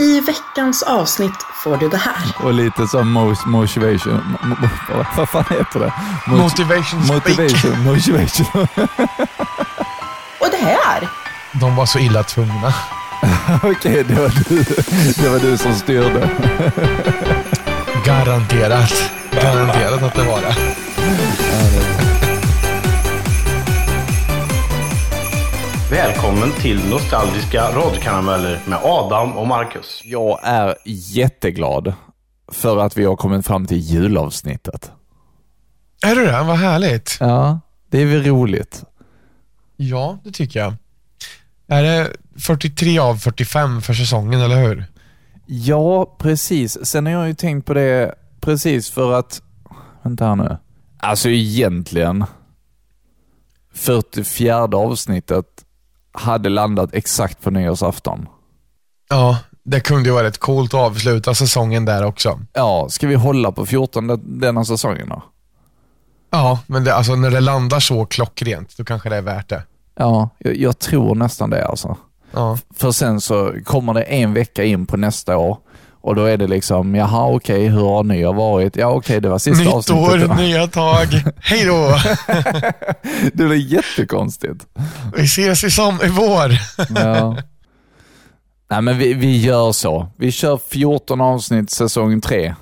I veckans avsnitt får du det här. Och lite som mo- motivation. Mo- mo- vad fan heter det? Mot- Motivation speak. motivation. Motivation. Och det här, De var så illa tvungna. Okej, det, var du, det var du som styrde. Garanterat. Garanterat att det var det. Välkommen till Nostalgiska radiokarameller med Adam och Marcus. Jag är jätteglad för att vi har kommit fram till julavsnittet. Är du det? Vad härligt. Ja, det är väl roligt. Ja, det tycker jag. Är det 43 av 45 för säsongen, eller hur? Ja, precis. Sen har jag ju tänkt på det precis för att... Vänta här nu. Alltså egentligen, 44 avsnittet hade landat exakt på nyårsafton. Ja, det kunde ju vara rätt coolt att avsluta säsongen där också. Ja, ska vi hålla på 14 den- denna säsongen då? Ja, men det, alltså, när det landar så klockrent, då kanske det är värt det. Ja, jag, jag tror nästan det alltså. Ja, För sen så kommer det en vecka in på nästa år och då är det liksom, jaha okej, hur har nyår varit? Ja okej, det var sista Nytt avsnittet. år, nya tag. Hej då! det blir jättekonstigt. Vi ses i, som, i vår. Ja. Nej men vi, vi gör så. Vi kör 14 avsnitt säsong 3.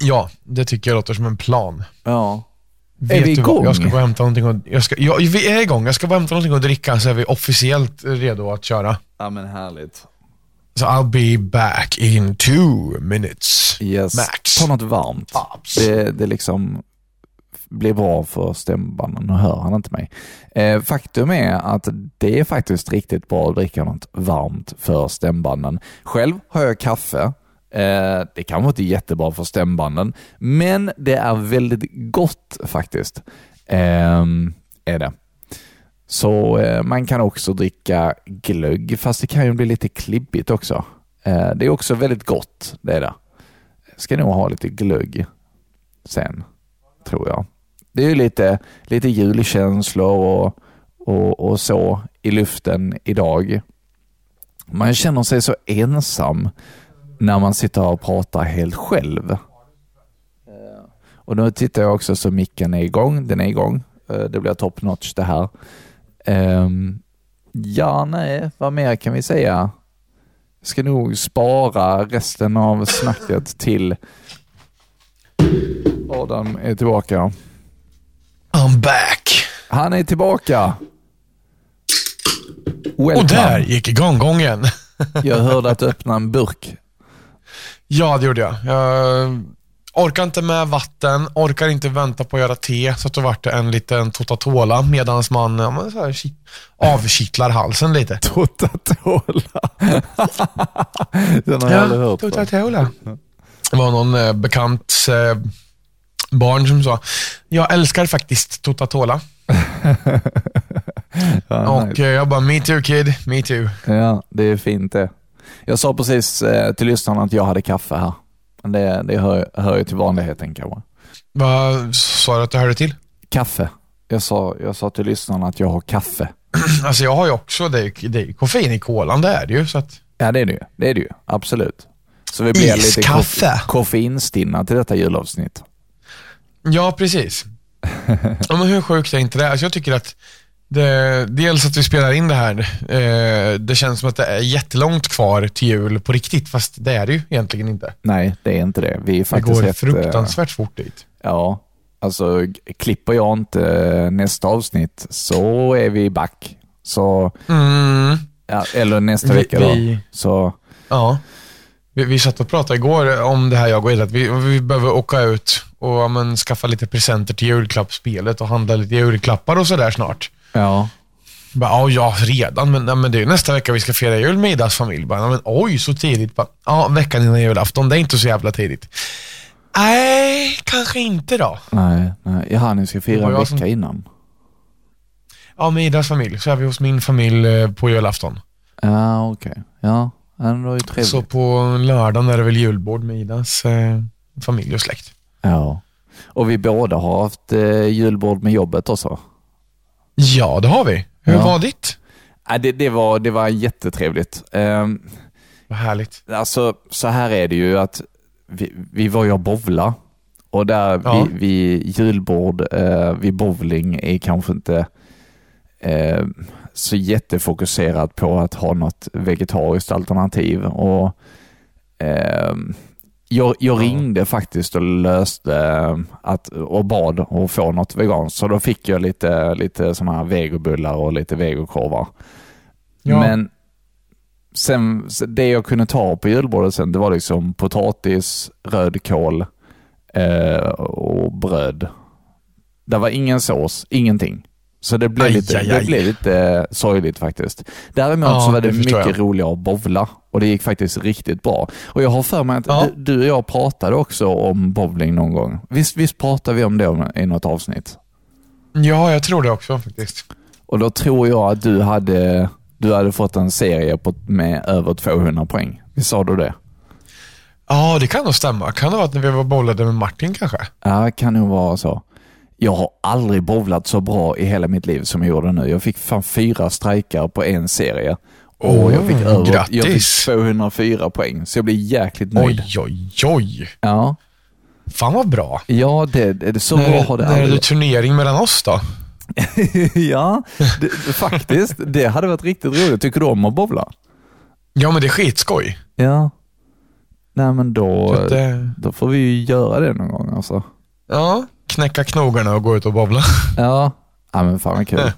Ja, det tycker jag låter som en plan. Ja. Vet vi du vad? igång? Jag ska gå och hämta någonting och, jag ska, ja, vi är igång. Jag ska bara hämta någonting att dricka så är vi officiellt redo att köra. Ja men härligt. Så I'll be back in two minutes. Yes. Max. Ta något varmt. Det, det liksom blir bra för stämbanden. Nu hör han inte mig. Eh, faktum är att det är faktiskt riktigt bra att dricka något varmt för stämbanden. Själv har jag kaffe. Eh, det kanske inte är jättebra för stämbanden, men det är väldigt gott faktiskt. Eh, är det. Så eh, man kan också dricka glögg, fast det kan ju bli lite klibbigt också. Eh, det är också väldigt gott, det är det. Ska nog ha lite glögg sen, tror jag. Det är ju lite, lite julkänslor och, och, och så i luften idag. Man känner sig så ensam när man sitter och pratar helt själv. Och nu tittar jag också så micken är igång. Den är igång. Eh, Det blir top notch det här. Ehm, Ja, nej, vad mer kan vi säga? Jag ska nog spara resten av snacket till Adam är tillbaka. I'm back. Han är tillbaka! Och Welcome. där gick igång-gången. Jag hörde att du öppnade en burk. Ja, det gjorde jag. Jag orkar inte med vatten, orkar inte vänta på att göra te, så att det vart en liten totatola medan man ja, men så här, ki- avkittlar halsen lite. Totatola. Den har jag aldrig hört totatola. Det var någon eh, bekant eh, barn som sa, jag älskar faktiskt totatola. Ja, Och nice. eh, jag bara, me too kid, me too. ja, det är fint det. Jag sa precis eh, till lyssnarna att jag hade kaffe här. Men det, det hör, hör ju till vanligheten kanske. Vad sa du att du hörde till? Kaffe. Jag sa, jag sa till lyssnarna att jag har kaffe. Alltså jag har ju också, det är, det är koffein i kolan, det är det ju. Så att, Ja, det är det ju. Det är det ju. Absolut. Så vi blir lite koff- koffeinstinna till detta julavsnitt. ja, precis. ja, men hur sjukt är inte det? Alltså jag tycker att det, dels att vi spelar in det här, eh, det känns som att det är jättelångt kvar till jul på riktigt, fast det är det ju egentligen inte. Nej, det är inte det. Vi är Det faktiskt går rätt, eh, fruktansvärt fort dit. Ja, alltså klipper jag inte eh, nästa avsnitt så är vi back. Så, Mm, ja, eller nästa Vi- vecka då. vi- Så, ja. Vi, vi satt och pratade igår om det här, jag och Edith, att vi, vi behöver åka ut och men, skaffa lite presenter till julklappsspelet och handla lite julklappar och sådär snart. Ja. Bara, ja, ja, redan, men, men det är ju nästa vecka vi ska fira jul med Idas familj. Bara, men, oj, så tidigt. Bara, ja, veckan innan julafton, det är inte så jävla tidigt. Nej, kanske inte då. Nej, nej. Jaha, ni ska fira en vecka som- innan. Ja, med Idas familj så är vi hos min familj eh, på julafton. Ja, okej. Ja, ja, det var ju trevligt. Så på lördagen är det väl julbord med Idas eh, familj och släkt. Ja. Och vi båda har haft eh, julbord med jobbet också. Ja, det har vi. Hur Ja. var ditt? Ja, det, det, var, det var jättetrevligt. Ehm, Vad härligt. Alltså, så här är det ju att vi, vi var ju och bowla och där Ja. vid, vid julbord, eh, vid bowling är kanske inte eh, så jättefokuserat på att ha något vegetariskt alternativ. Och eh, jag, jag Ja. ringde faktiskt och löste eh, att, och bad att få något veganskt, så då fick jag lite, lite sådana här vegobullar och lite vegokorvar. Ja. Men sen, det jag kunde ta på julbordet sen, det var liksom potatis, rödkål eh, och bröd. Det var ingen sås, ingenting. Så det blev, Aj, lite, aj, det aj. blev lite sorgligt faktiskt. Däremot Ja, så var det, det mycket jag. roligare att bowla och det gick faktiskt riktigt bra. Och jag har för mig att Ja. du, och jag pratade också om bowling någon gång. Visst, visst pratade vi om det i något avsnitt? Ja, jag tror det också faktiskt. Och då tror jag att du hade, du hade fått en serie på, med över 200 poäng. Visst sa du det? Ja, det kan nog stämma. Kan det vara att när vi var bollade med Martin kanske? Ja, kan nog vara så. Jag har aldrig bowlat så bra i hela mitt liv som jag gjorde nu. Jag fick fan fyra strejkar på en serie. Och jag, fick över, jag fick grattis. 204 poäng, så jag blir jäkligt nöjd. Oj, oj, oj. Ja, Fan vad bra. ja det, det, så bra När, har det när är aldrig det turnering mellan oss då? Ja, det, faktiskt. Det hade varit riktigt roligt. Tycker du om att bowla? Ja, men det är skitskoj. Ja. Nej, men då, att, då får vi ju göra det någon gång alltså. ja, knäcka knogarna och gå ut och bobbla. Ja, ja men fan vad kul.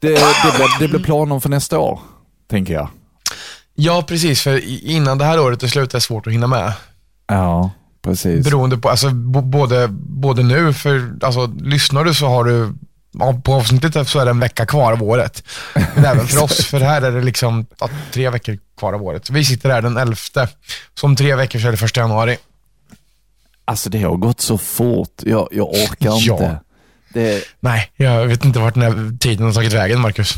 Det, det, blir, det blir planer för nästa år, tänker jag. Ja, precis. För innan det här året är slut är det svårt att hinna med. Ja, precis. Beroende på, alltså både, både nu, för alltså lyssnar du så har du, på avsnittet så är det en vecka kvar av året. Men även för oss, för här är det liksom ja, tre veckor kvar av året. Vi sitter här den 11, så om tre veckor så är det första januari. Alltså det har gått så fort. Jag, jag orkar Ja. inte. Det Nej, jag vet inte vart den här tiden har tagit vägen, Marcus.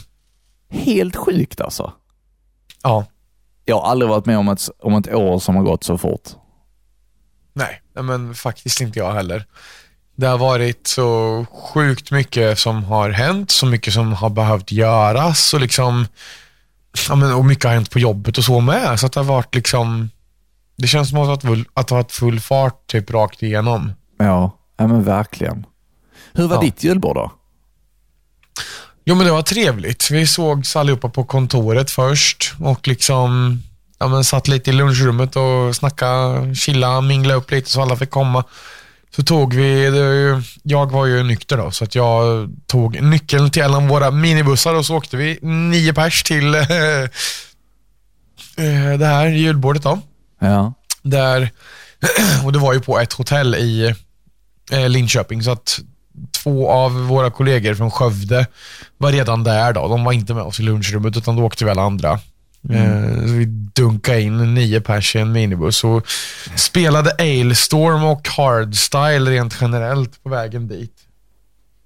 helt sjukt alltså. Ja, Jag har aldrig varit med om ett, om ett år som har gått så fort. nej, nej, men faktiskt inte jag heller. Det har varit så sjukt mycket som har hänt, så mycket som har behövt göras och liksom, ja, men, och mycket har hänt på jobbet och så med. Så att det har varit liksom, det känns som att att har varit full fart typ rakt igenom. Ja, ja men verkligen. Hur var Ja. ditt julbord då? Jo men det var trevligt. Vi sågs allihopa på kontoret först och liksom ja, men satt lite i lunchrummet och snackade, chilla, mingla upp lite så alla fick komma. Så tog vi, jag var ju nykter då, så att jag tog nyckeln till en av våra minibussar och så åkte vi nio pers till eh, det här julbordet då. Ja. Där, och det var ju på ett hotell i eh, Linköping, så att två av våra kollegor från Skövde var redan där då. De var inte med oss i lunchrummet, utan då åkte alla andra. Eh, så vi dunkade in nio pers i en minibuss och spelade Ailstorm och Hardstyle rent generellt på vägen dit.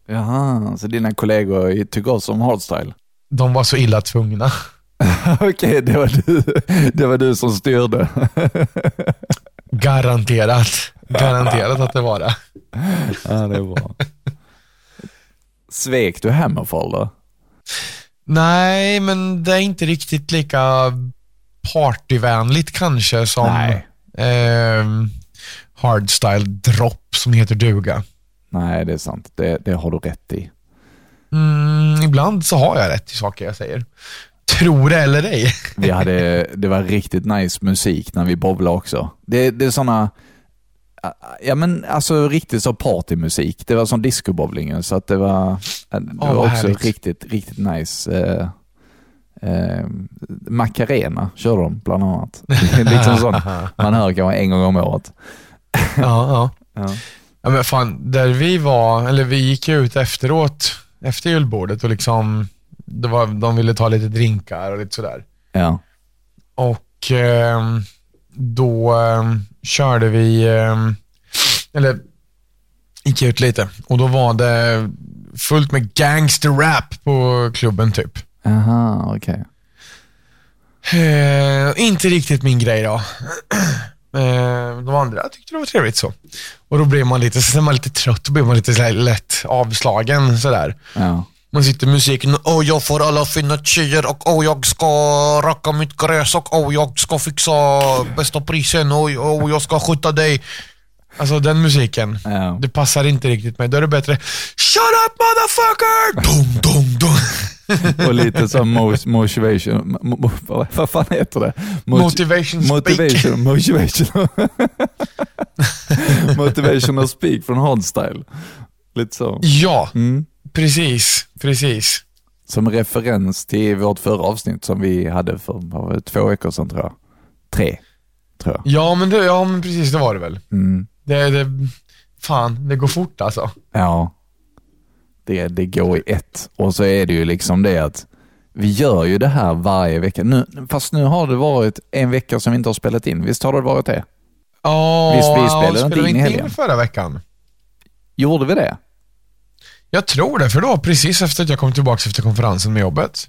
Jaha, så dina kollegor tycker också om hardstyle? De var så illa tvungna. Okej, det, var du, det var du som styrde. Garanterat. Garanterat att det var det. ja, det är bra. Svek du Hammerfall då? Nej, men det är inte riktigt lika partyvänligt kanske som ehm, Hardstyle Drop som heter duga. Nej, det är sant. Det, det har du rätt i. Mm, ibland så har jag rätt i saker jag säger. Tror det eller ej. Vi hade, det var riktigt nice musik när vi bowlade också. Det, det är såna, ja men alltså riktigt så partymusik. Det var som discobowlingen så att det var, det vad var också härligt. riktigt, riktigt nice. Eh, eh, Macarena körde de bland annat. liksom sånt man hör kanske en gång om året. ja, ja. Ja. ja, men fan, där vi var, eller vi gick ju ut efteråt, efter julbordet och liksom, det var, de ville ta lite drinkar och lite sådär. Ja. Och ehm, då ehm, körde vi, ehm, eller gick ut lite och då var det fullt med gangster rap på klubben typ. Aha, okej. Eh, inte riktigt min grej då. Eh, de andra tyckte det var trevligt så. Och då blev man lite, är man lite trött och blir man lite så lätt avslagen sådär. Ja. Man sitter i musiken och jag får alla fina tjejer och oh, jag ska racka mitt gräs och oh, jag ska fixa bästa prisen och oh, jag ska skjuta dig. Alltså den musiken, Ja. det passar inte riktigt mig. Då är det bättre Shut up motherfucker! Dum, dum, dum. Och lite så mo- motivation, mo- mo- vad fan heter det? Mot- Motivation speak. Motivation, motivation. Motivational speak från Hardstyle. Lite så. Ja, Mm. Precis, precis. Som referens till vårt förra avsnitt som vi hade för två veckor sedan tror jag. Tre, tror jag. Ja men, det, ja, men precis, det var det väl. Mm. Det, det, fan, det går fort alltså. Ja, det, det går i ett. Och så är det ju liksom det att vi gör ju det här varje vecka. Nu, fast nu har det varit en vecka som vi inte har spelat in. Visst har det varit det? Ja, Visst, vi ja, spelade inte in i helgen? förra veckan? Gjorde vi det? Jag tror det, för var precis efter att jag kom tillbaka efter konferensen med jobbet.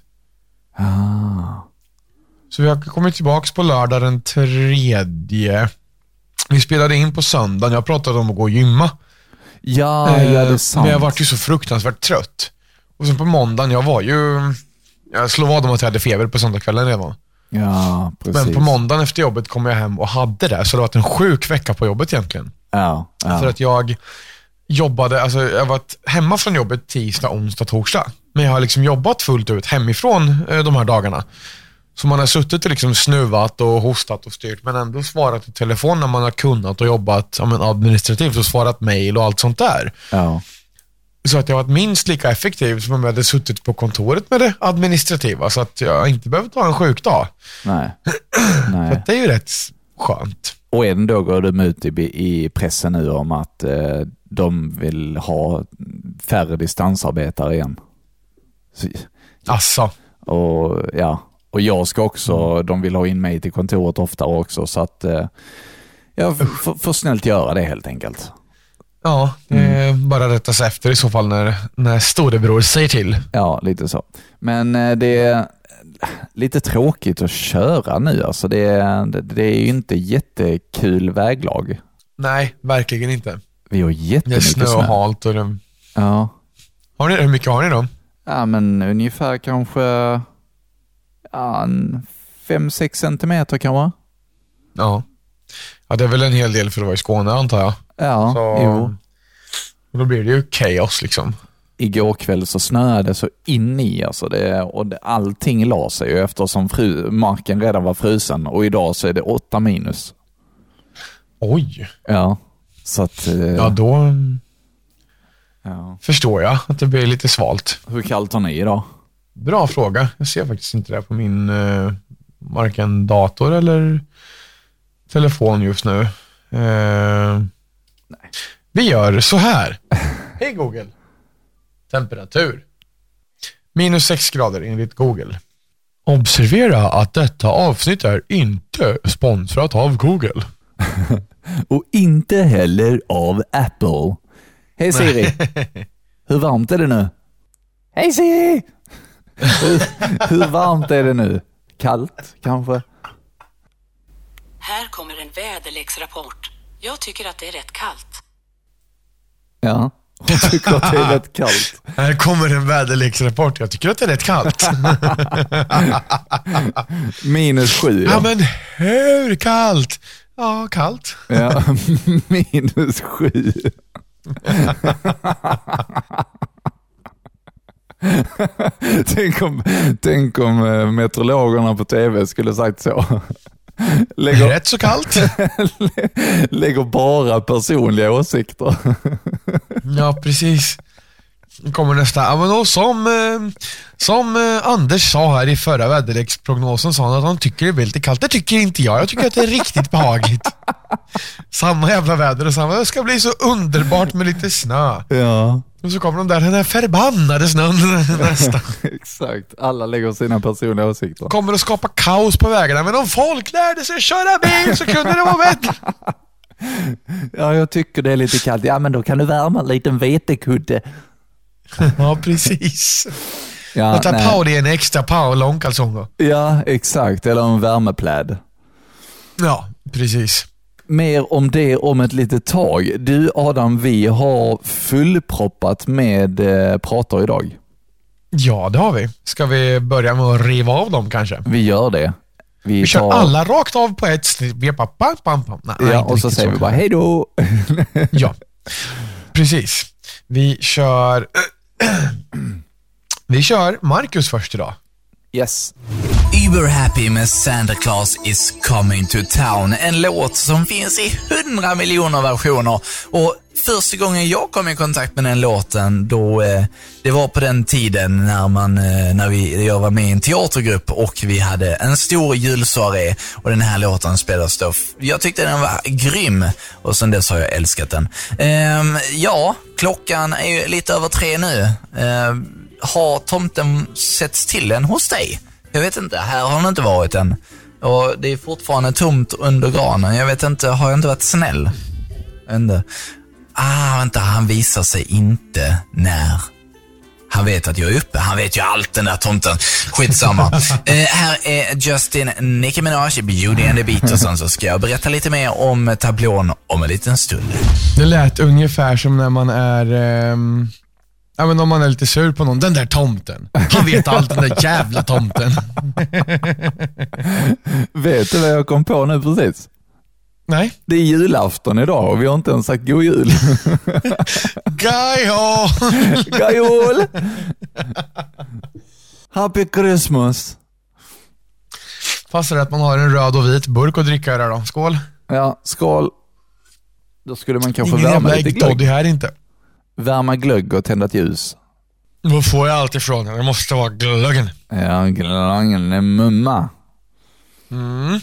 Ah. Så vi har kommit tillbaka på lördag den tredje. Vi spelade in på söndagen, jag pratade om att gå och gymma. Ja, ja, det är Eh, sant. Men jag vart ju så fruktansvärt trött. Och sen på måndagen, jag var ju... Jag slog vad om att jag hade feber på söndagskvällen redan. Ja, precis. Men på måndagen efter jobbet kom jag hem och hade det, så det var en sjuk vecka på jobbet egentligen. Ja, ja. För att jag jobbade, alltså jag har varit hemma från jobbet tisdag, onsdag, torsdag. Men jag har liksom jobbat fullt ut hemifrån eh, de här dagarna. Så man har suttit och liksom snuvat och hostat och styrt, men ändå svarat i telefon när man har kunnat och jobbat ja, administrativt och svarat mail och allt sånt där. ja. Så att jag har varit minst lika effektiv som om jag hade suttit på kontoret med det administrativa, så att jag inte behöver ta en sjukdag. Nej. Så Nej. att det är ju rätt skönt. Och ändå går de ut i, i pressen nu om att eh, de vill ha färre distansarbetare igen. Så, Alltså, och, ja. och jag ska också, de vill ha in mig till kontoret oftare också, så att eh, jag får, snällt göra det helt enkelt. ja, är bara rätta sig efter i så fall när, när storebror säger till. Ja, lite så. Men eh, det lite tråkigt att köra nu. Alltså det, det, det är ju inte jättekul väglag. Nej, verkligen inte. Vi har Det är jättemycket snö snö. och halt och det... Ja. Har ni, hur mycket har ni då? ja, men ungefär kanske ja, en fem sex centimeter kanske. Ja. Ja, det är väl en hel del för att vara i Skåne antar jag. Ja, Så, jo. Då blir det ju kaos liksom. Igår kväll så snöade det så in i alltså det, och det, allting la sig ju eftersom fru, marken redan var frusen och idag så är det åtta minus. Oj. Ja, så att... eh, Ja, då ja. förstår jag att det blir lite svalt. Hur kallt har ni idag? Bra fråga. Jag ser faktiskt inte det på min eh, varken dator eller telefon just nu. Eh, vi gör så här. Hej Google. Temperatur. Minus 6 grader enligt Google. Observera att detta avsnitt är inte sponsrat av Google. Och inte heller av Apple. Hej Siri. Hur varmt är det nu? Hej Siri! hur, hur varmt är det nu? Kallt kanske? Här kommer en väderleksrapport. Jag tycker att det är rätt kallt. Ja, jag tycker att det är rätt kallt. Här kommer en väderleksrapport. Jag tycker att det är rätt kallt. Minus sju. ja Ja, men hur kallt? Ja, kallt. ja. minus sju. tänk, om, tänk om eh, meteorologerna på tv skulle sagt så. Lägger, Rätt så kallt. lägger bara personliga åsikter. Ja, precis. Nu kommer nästa. Ja, men då, som eh, som eh, Anders sa här i förra väderleksprognosen sa han att han tycker det blir lite kallt. Det tycker inte jag. Jag tycker att det är riktigt behagligt. Samma jävla väder och samma. Det ska bli så underbart med lite snö. Ja, Och så kommer de där, den där förbannade snön nästa. exakt. Alla lägger sina personliga åsikter. Kommer att skapa kaos på vägarna. Men om folk lärde sig köra bil så kunde det vara bättre. Ja, jag tycker det är lite kallt. Ja, men då kan du värma en liten vetekudde. Ja, precis. Ja, Och ta nej. på dig en extra par långkalsonger. ja, exakt. Eller en värmepläd. Ja, precis. Mer om det om ett litet tag. Du Adam, vi har fullproppat med eh, pratar idag. Ja, det har vi. Ska vi börja med att riva av dem kanske? Vi gör det. Vi kör alla rakt av på ett. Vi bara pam, pam, pam. Nej, Ja, och så säger vi bara hej då. Ja, precis. Vi kör... vi kör Marcus först idag. Yes were Happy med Santa Claus is coming to town. En låt som finns i hundra miljoner versioner. Och första gången jag kom i kontakt med den låten, då, eh, det var på den tiden när, man, eh, när vi, jag var med i en teatergrupp och vi hade en stor julsoaré och den här låten spelades då. Jag tyckte den var grym och sen dess har jag älskat den. Eh, ja, klockan är ju lite över tre nu. Ehm, har tomten setts till än hos dig? Jag vet inte, här har den inte varit än. Och det är fortfarande tomt under granen. Jag vet inte, har jag inte varit snäll? Inte. Ah, vänta, han visar sig inte när han vet att jag är uppe. Han vet ju allt den där tomten. Skitsamma. eh, här är Justin Nicki Minaj, Beauty and the Beat och sen så ska jag berätta lite mer om tablån om en liten stund. Det lät ungefär som när man är... ehm, Ja, men om man är lite sur på någon. Den där tomten. Han vet allt, den där jävla tomten. Vet du vad jag kom på nu precis? Nej. Det är julafton idag och vi har inte ens sagt god jul. Gajo! God jul! Happy Christmas! Passar det att man har en röd och vit burk att dricka ur då? Skål. Ja, skål. Då skulle man kanske Ingen värma jävla lite äggtoddy glögg. här inte. Värma glögg och tända ett ljus. Var får jag allt ifrån? Det måste vara glöggen. Ja, glöggen är mumma. Mm.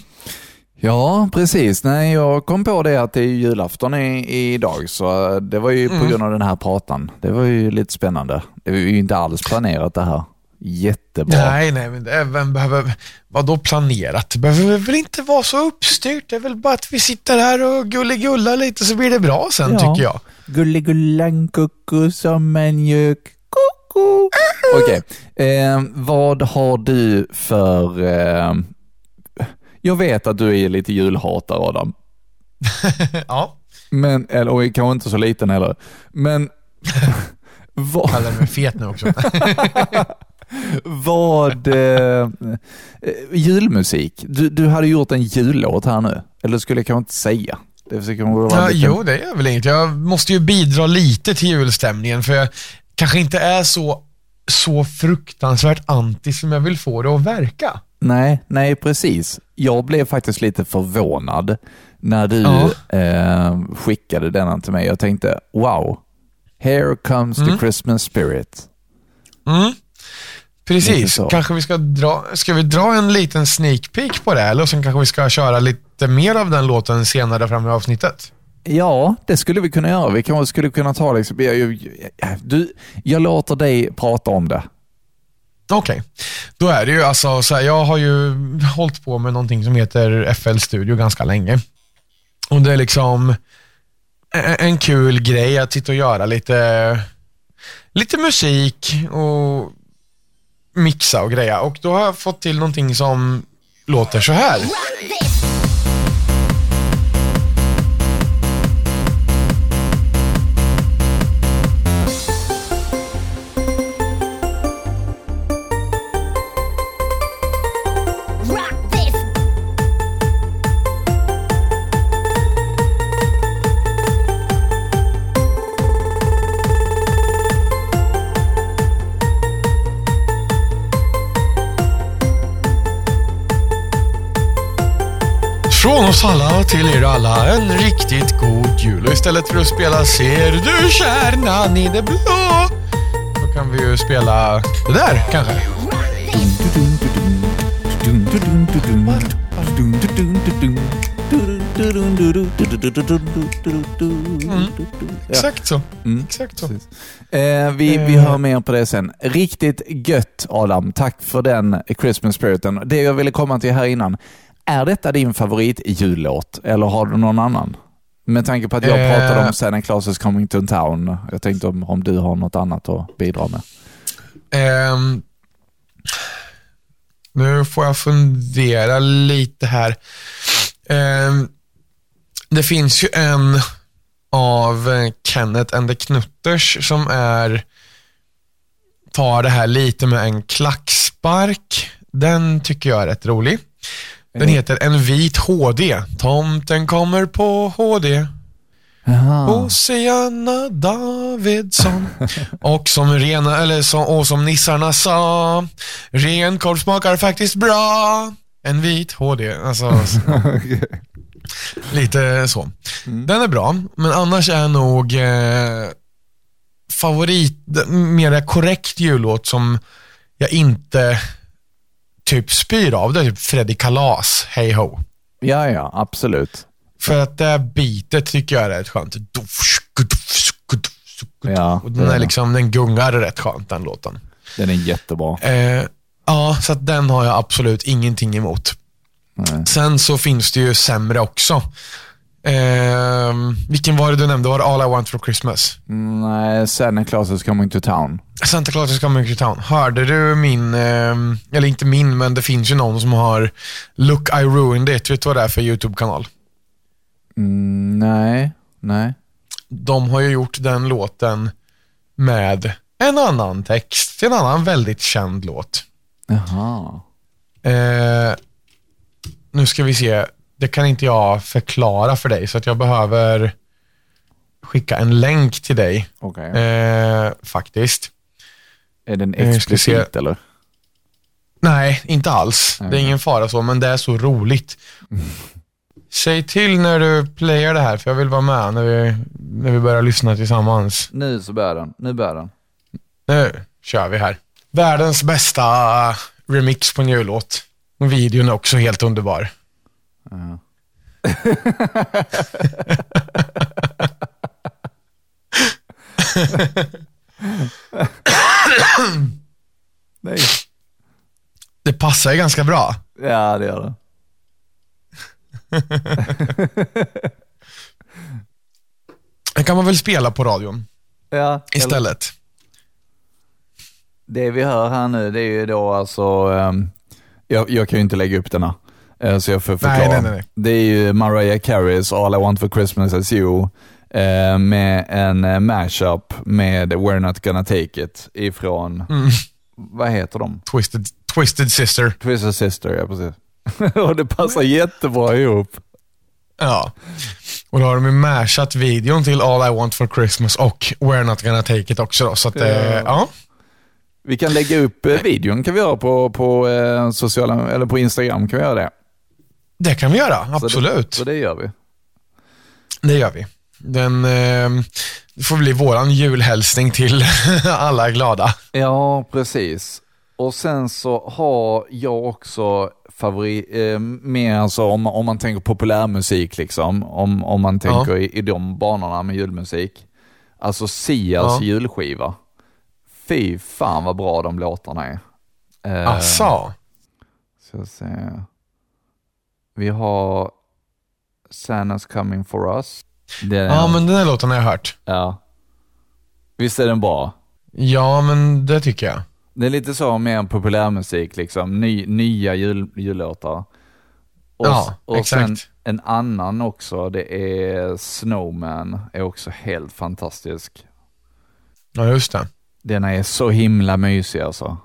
Ja, precis. Nej, jag kom på det att det är julafton i, idag, så det var ju på Mm. grund av den här pratan. Det var ju lite spännande. Det var ju inte alls planerat det här. Jättebra. Nej, nej, men det vem behöver, vadå planerat? Det behöver väl inte vara så uppstyrt. Det är väl bara att vi sitter här och gulligullar lite så blir det bra sen, Ja. tycker jag. Gulligullan kucku som en gök. Kucku. Okej, eh, vad har du för... Eh, jag vet att du är lite julhatare Adam. ja, Men, eller, och kanske inte så liten heller. Men vad, kallar mig fet nu också. vad eh, eh, julmusik. Du, du hade gjort en jullåt här nu. Eller skulle jag kanske inte säga. Det försöker man vara Ja, lite- jo, det är väl inget. Jag måste ju bidra lite till julstämningen för jag kanske inte är så, så fruktansvärt anti som jag vill få det att verka. Nej, nej precis. Jag blev faktiskt lite förvånad när du Ja. eh, skickade denna till mig. Jag tänkte, wow, here comes the Mm. Christmas spirit. Mm. Precis. så. Kanske vi ska dra, ska vi dra en liten sneak peek på det eller sen kanske vi ska köra lite mer av den låten senare fram i avsnittet. Ja, det skulle vi kunna göra. Vi kanske skulle kunna ta liksom, jag, du, jag låter dig prata om det. Okej, då är det ju alltså så här, jag har ju hållit på med någonting som heter FL Studio ganska länge. Och det är liksom en, en kul grej att sitta och göra lite, lite musik och mixa och greja. Och då har jag fått till någonting som låter så här. Oss alla till er alla en riktigt god jul. Och istället för att spela Ser du kärnan i det blå? Då kan vi ju spela det där kanske. Exakt så. Exakt så. Eh, vi, vi hör mer på det sen. Riktigt gött Adam. Tack för den Christmas spiriten. Det jag ville komma till här innan. Är detta din favorit jullåt eller har du någon annan? Med tanke på att jag Eh. pratade om Santa Claus is coming to town. Jag tänkte om, om du har något annat att bidra med. Ehm, nu får jag fundera lite här. Ehm, det finns ju en av eh, Kenneth and the Knutters som är tar det här lite med en klackspark. Den tycker jag är rätt rolig. Den heter En vit HD. Tomten kommer på HD. Oceana Davidsson. och som rena, eller som, och som nissarna sa, renkorv smakar faktiskt bra. En vit HD. Alltså, lite så. Den är bra, men annars är nog eh, favorit, mer korrekt jullåt som jag inte typ spyr av, det typ Freddy Kalas, Hey Ho. Ja, ja, absolut. För att det här beatet tycker jag är rätt skönt. Ja, och den, är liksom, den gungar rätt skönt den låten. Den är jättebra. Eh, ja, så den har jag absolut ingenting emot. Nej. Sen så finns det ju sämre också. Eh, vilken var det du nämnde? Var det All I Want For Christmas? Nej, Santa Claus is coming to town. Santa Claus is coming to town. Hörde du min, eh, eller inte min, men det finns ju någon som har Look I ruined it. Vet du vad det är för YouTube-kanal? Mm, nej, nej. De har ju gjort den låten med en annan text till en annan väldigt känd låt. Jaha. Eh, nu ska vi se. Det kan inte jag förklara för dig, så att jag behöver skicka en länk till dig. Okej. Eh, faktiskt. Är den se. explicit eller? Nej, inte alls. Det är ingen fara så, men det är så roligt. Säg till när du playar det här, för jag vill vara med när vi, när vi börjar lyssna tillsammans. Nu så börjar den. Nu börjar den. Nu kör vi här. Världens bästa remix på en jullåt. Videon är också helt underbar. Nej. Det passar ju ganska bra. Ja, det gör det. Det kan man väl spela på radion Ja, eller- istället. Det vi hör här nu, det är ju då alltså, ehm, jag, jag kan ju inte lägga upp denna, eh, så jag får förklara. Nej, nej, nej, nej. Det är ju Mariah Careys All I Want For Christmas Is You, eh, med en eh, mashup med We're Not Gonna Take It ifrån, Mm. vad heter de? Twisted, Twisted Sister. Twisted Sister, ja precis. Och det passar jättebra ihop. Ja. Och då har de ju mashat videon till All I Want For Christmas och We're Not Gonna Take It också. Då, så att, Ja. ja. Vi kan lägga upp eh, videon kan vi göra på, på, eh, sociala, eller på Instagram, kan vi göra det? Det kan vi göra, Så absolut. Det, så det gör vi. Det gör vi. Den eh, får bli våran julhälsning till alla glada. Ja, precis. Och sen så har jag också favorit, eh, mer alltså om, om man tänker populärmusik liksom, om, om man tänker i, i de banorna med julmusik. Alltså Sias Ja. julskiva. Fy fan vad bra de låtarna är. Eh, Asså? Ska jag se. Vi har Santa's coming for us. Ja, men den här låten har jag hört. ja. Visst är den bra? Ja, men det tycker jag. Det är lite så med en populärmusik, liksom. Ny, nya jul, jullåtar. Och, Ja, och exakt. sen en annan också, det är Snowman, är också helt fantastisk. Ja, just det. Den är så himla mysig alltså.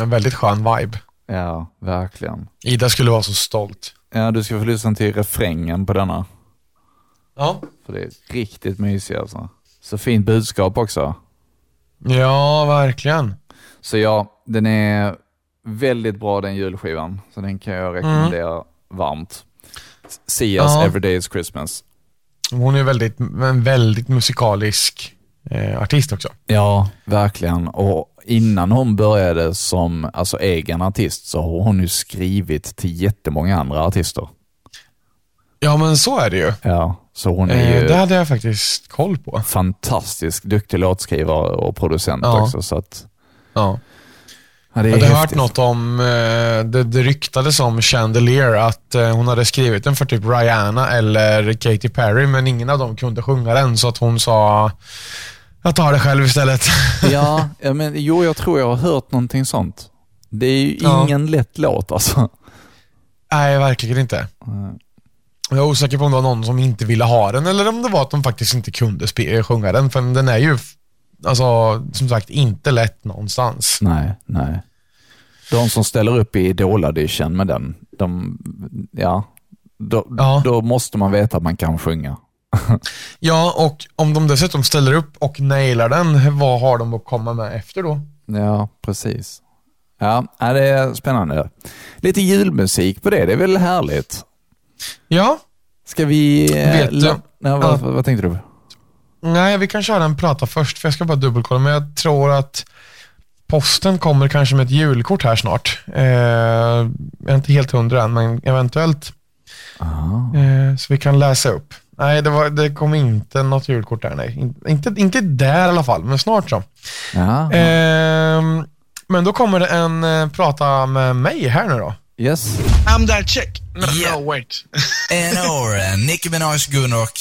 En väldigt skön vibe. Ja, verkligen. Ida skulle vara så stolt. Ja, du ska få lyssna till refrängen på denna. Ja. För det är riktigt mysig alltså. Så fint budskap också. Ja, verkligen. Så ja, den är väldigt bra den julskivan. Så den kan jag rekommendera varmt. Sias Ja. Everyday is Christmas. Hon är väldigt, väldigt musikalisk eh, artist också. Ja, verkligen. Och innan hon började som alltså, egen artist så har hon ju skrivit till jättemånga andra artister. Ja, men så är det ju. Ja, så hon är Eh, ju det hade jag faktiskt koll på. fantastisk duktig låtskrivare och producent Ja. också. Så att, Ja. ja, det är Jag hade hört häftigt. något om, eh, det, det ryktades om Chandelier, att eh, hon hade skrivit den för typ Rihanna eller Katy Perry, men ingen av dem kunde sjunga den, så att hon sa, jag tar det själv istället. Ja, ja, men jo, jag tror jag har hört någonting sånt. Det är ju Ja. ingen lätt låt alltså. Nej, verkligen inte. Jag är osäker på om det var någon som inte ville ha den, eller om det var att de faktiskt inte kunde sjunga den, för den är ju alltså, som sagt, inte lätt någonstans. Nej, nej. De som ställer upp i Idol-audition med den, de, ja, då, Ja. då måste man veta att man kan sjunga. Ja, och om de dessutom ställer upp och nailar den, vad har de att komma med efter då? Ja, precis. Ja, det är spännande. Lite julmusik på det, det är väl härligt? Ja, Ska vi... eh, Vet du- ja, vad, Ja. vad tänkte du? nej, vi kan köra en prata först, för jag ska bara dubbelkolla, men jag tror att posten kommer kanske med ett julkort här snart. Eh, jag är inte helt hundra än, men eventuellt. Eh, så vi kan läsa upp. Nej, det, var, det kom inte något julkort där, nej. In, inte, inte där i alla fall, men snart så. Ja, Ehm, men då kommer det en eh, prata med mig här nu då. yes. I'm that chick. No, Yeah. no wait. En år, eh, Nicki Minaj Gunrock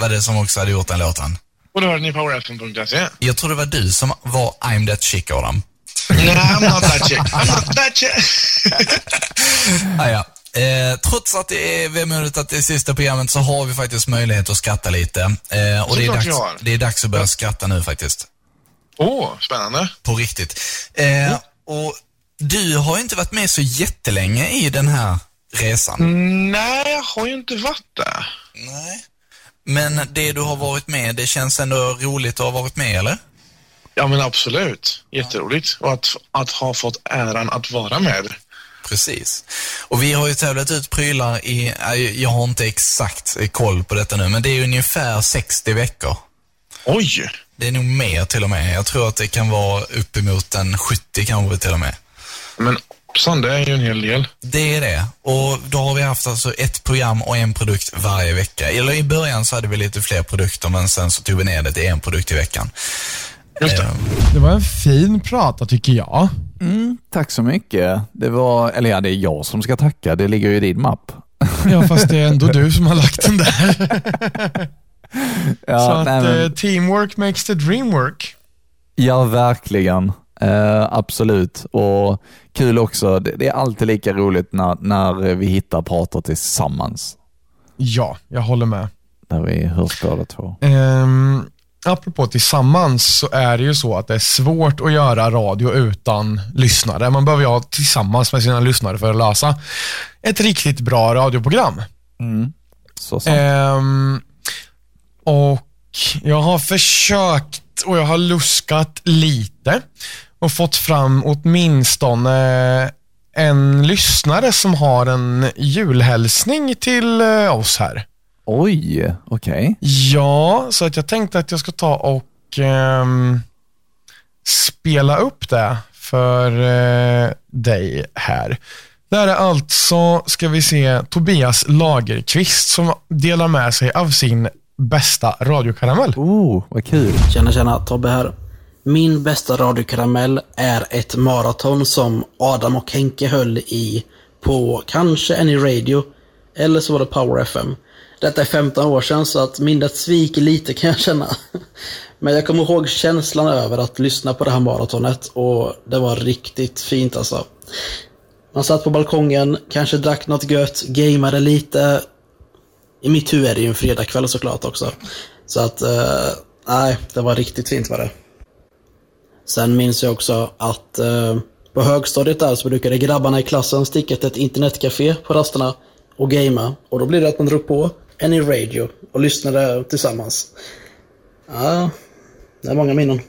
var det som också hade gjort den låten. Och då hörde ni powerfm.se. Jag tror det var du som var I'm that chick, Adam. Nej, I'm not that chick. I'm not that chick. Ah, ja. Eh, trots att det är vemodigt att det är sista programmet så har vi faktiskt möjlighet att skratta lite. Eh, och det är, dags, det är dags att börja skratta nu faktiskt. Åh, spännande. På riktigt. Eh, och du har ju inte varit med så jättelänge i den här resan. Nej, jag har ju inte varit där. Nej. Men det du har varit med, det känns ändå roligt att ha varit med, eller? Ja, men absolut. Jätteroligt. Och att, att ha fått äran att vara med. Precis. Och vi har ju tävlat ut prylar i, jag har inte exakt koll på detta nu, men det är ungefär 60 veckor. Oj! Det är nog mer till och med. Jag tror att det kan vara uppemot en 70 kanske till och med. Men hoppsan, det är ju en hel del. Det är det. Och då har vi haft alltså ett program och en produkt varje vecka. Eller i början så hade vi lite fler produkter, men sen så tog vi ner det till en produkt i veckan. Just det. Eh, Det var en fin prata tycker jag. Tack så mycket. Det var, eller ja, det är jag som ska tacka. Det ligger ju i din mapp. Ja, fast det är ändå du som har lagt den där. Ja, så att nej, men- eh, teamwork makes the dream work. Ja, verkligen. Eh, absolut. Och kul också. Det, det är alltid lika roligt när, när vi hittar pratar tillsammans. Ja, jag håller med. Där vi hörs båda två. Um, apropå tillsammans så är det ju så att det är svårt att göra radio utan lyssnare. Man behöver ju ha tillsammans med sina lyssnare för att lösa ett riktigt bra radioprogram. Så sant. Ehm, och jag har försökt och jag har luskat lite och fått fram åtminstone en lyssnare som har en julhälsning till eh, oss här. Oj, okej. Ja, så att jag tänkte att jag ska ta och ehm, spela upp det för eh, dig här. Det här är alltså, ska vi se, Tobias Lagerqvist som delar med sig av sin bästa radiokaramell. Oh, vad kul. Tjena tjena, Tobbe här. Min bästa radiokaramell är ett maraton som Adam och Henke höll i på kanske Any Radio eller så var det Power FM. Detta är 15 år sedan så att minnet sviker lite kan jag känna. Men jag kommer ihåg känslan över att lyssna på det här maratonet och det var riktigt fint alltså. Man satt på balkongen, kanske drack något gött, gameade lite. I mitt huvud är det ju en fredagkväll såklart också. Så att, eh, nej, det var riktigt fint var det. Sen minns jag också att eh, på högstadiet där så brukade grabbarna i klassen sticka till ett internetcafé på rasterna och gamea. Och då blir det att man drog på Any Radio och lyssnade tillsammans. Ja, det är många minnen.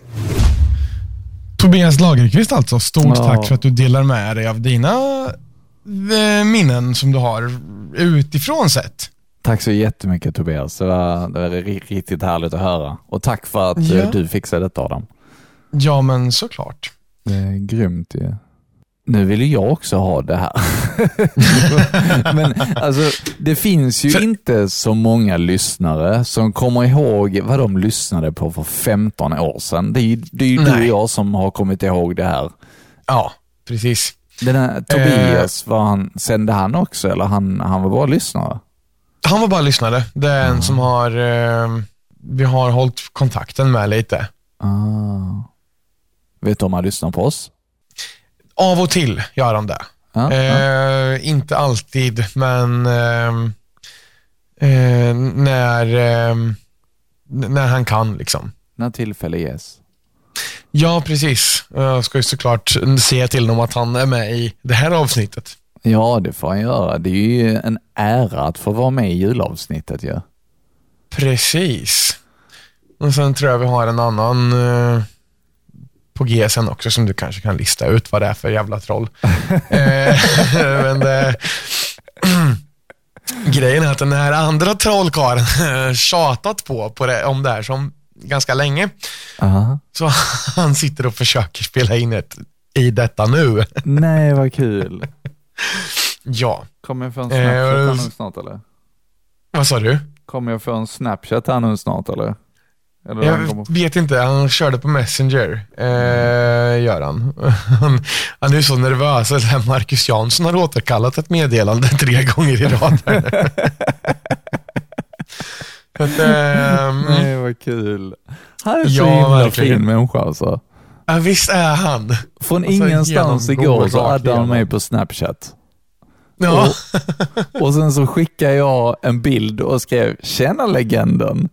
Tobias Lagerqvist alltså, stort Ja. tack för att du delar med dig av dina eh, minnen som du har utifrån sett. Tack så jättemycket Tobias. Det var, det var ri- riktigt härligt att höra. Och tack för att eh, Ja. du fixade detta Adam. Ja, men såklart. Det är grymt ju. Nu vill ju jag också ha det här. Men alltså, det finns ju För- inte så många lyssnare som kommer ihåg vad de lyssnade på för 15 år sedan. Det är ju, det är ju du och jag som har kommit ihåg det här. Ja, precis. Den här Tobias, var han, sände han också eller han, han var bara lyssnare? Han var bara lyssnare. Det är en som har, eh, vi har hållit kontakten med lite. Ah. Vet du om han lyssnar på oss? Av och till gör han det. Ja, ja. Eh, inte alltid, men ehm, eh, när, ehm, när han kan. liksom. När tillfälle ges. Ja, precis. Jag ska ju såklart se till honom att han är med i det här avsnittet. Ja, det får han göra. Det är ju en ära att få vara med i julavsnittet ju. Ja. Precis. Och sen tror jag vi har en annan eh, på G sen också som du kanske kan lista ut vad det är för jävla troll. eh, men det, grejen är att den här andra trollkarlen tjatat på, på det, om det här som ganska länge. Aha. Så han sitter och försöker spela in ett i detta nu. Nej, vad kul. Ja. Kommer jag få en Eh, Snapchat här och- nu snart eller? Vad sa du? Kommer jag få en Snapchat här nu snart eller? Eller. Jag vet inte, han körde på Messenger, eh, gör han. han. Han är så nervös att Marcus Jansson har återkallat ett meddelande tre gånger i rad. Att, ehm, Nej, vad kul. Han är så Ja, himla verkligen. fin människa alltså. ja, visst är han. Från Alltså, ingenstans igår så hade han mig på Snapchat. Ja. Och sen så skickade jag en bild och skrev “Tjena legenden”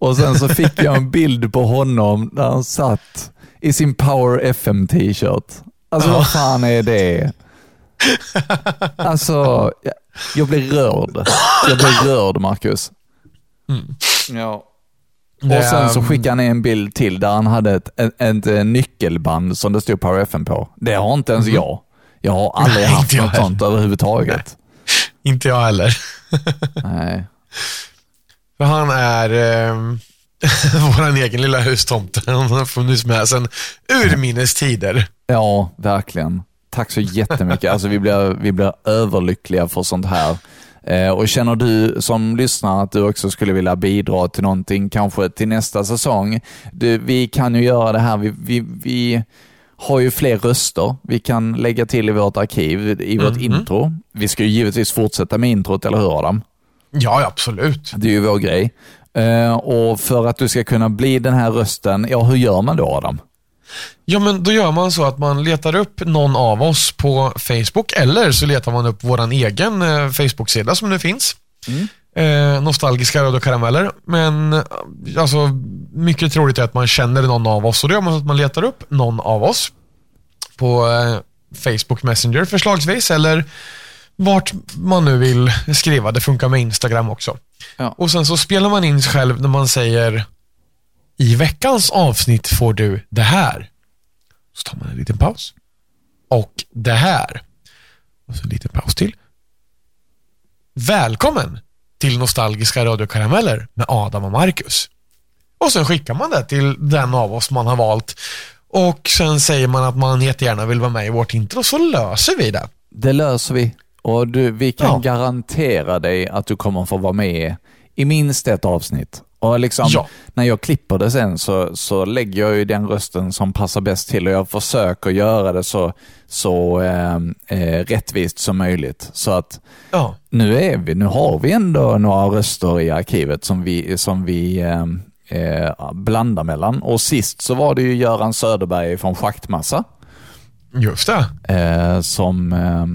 och sen så fick jag en bild på honom där han satt i sin Power FM t-shirt. Alltså vad fan är det? Alltså, jag, jag blir rörd. Jag blir rörd Marcus. Ja. Och sen så skickade han en bild till där han hade ett, ett, ett, eh, nyckelband som det stod Power FM på. Det har inte ens jag. Jag har aldrig Nej, haft något sånt överhuvudtaget. Inte jag heller. Nej. För han är eh, vår egen lilla hustomte. Han har funnits med sedan urminnes tider. Ja, verkligen. Tack så jättemycket. Alltså, vi, blir, vi blir överlyckliga för sånt här. Eh, och känner du som lyssnar att du också skulle vilja bidra till någonting, kanske till nästa säsong. Du, vi kan ju göra det här. Vi, vi, vi har ju fler röster vi kan lägga till i vårt arkiv, i vårt intro. Vi ska ju givetvis fortsätta med introt, eller hur Adam? Ja, absolut. Det är ju vår grej. Eh, och för att du ska kunna bli den här rösten, ja hur gör man då Adam? Ja, men då gör man så att man letar upp någon av oss på Facebook eller så letar man upp vår egen eh, Facebook-sida som nu finns. Eh, nostalgiska röda karameller. Men eh, alltså, mycket troligt är att man känner någon av oss och då gör man så att man letar upp någon av oss på eh, Facebook Messenger förslagsvis eller vart man nu vill skriva. Det funkar med Instagram också. Ja. Och sen så spelar man in sig själv när man säger i veckans avsnitt får du det här. Så tar man en liten paus. Och det här. Och så en liten paus till. Välkommen till Nostalgiska radiokarameller med Adam och Marcus. Och sen skickar man det till den av oss man har valt. Och sen säger man att man jättegärna vill vara med i vårt intro, så löser vi det. Det löser vi. Och du, vi kan Ja. garantera dig att du kommer få vara med i minst ett avsnitt. Och liksom, Ja. när jag klipper det sen så, så lägger jag ju den rösten som passar bäst till och jag försöker göra det så, så eh, eh, rättvist som möjligt. Så att Ja. nu, är vi, nu har vi ändå några röster i arkivet som vi, som vi eh, eh, blandar mellan. Och sist så var det ju Göran Söderberg från Schaktmassa Just det. eh, som, eh,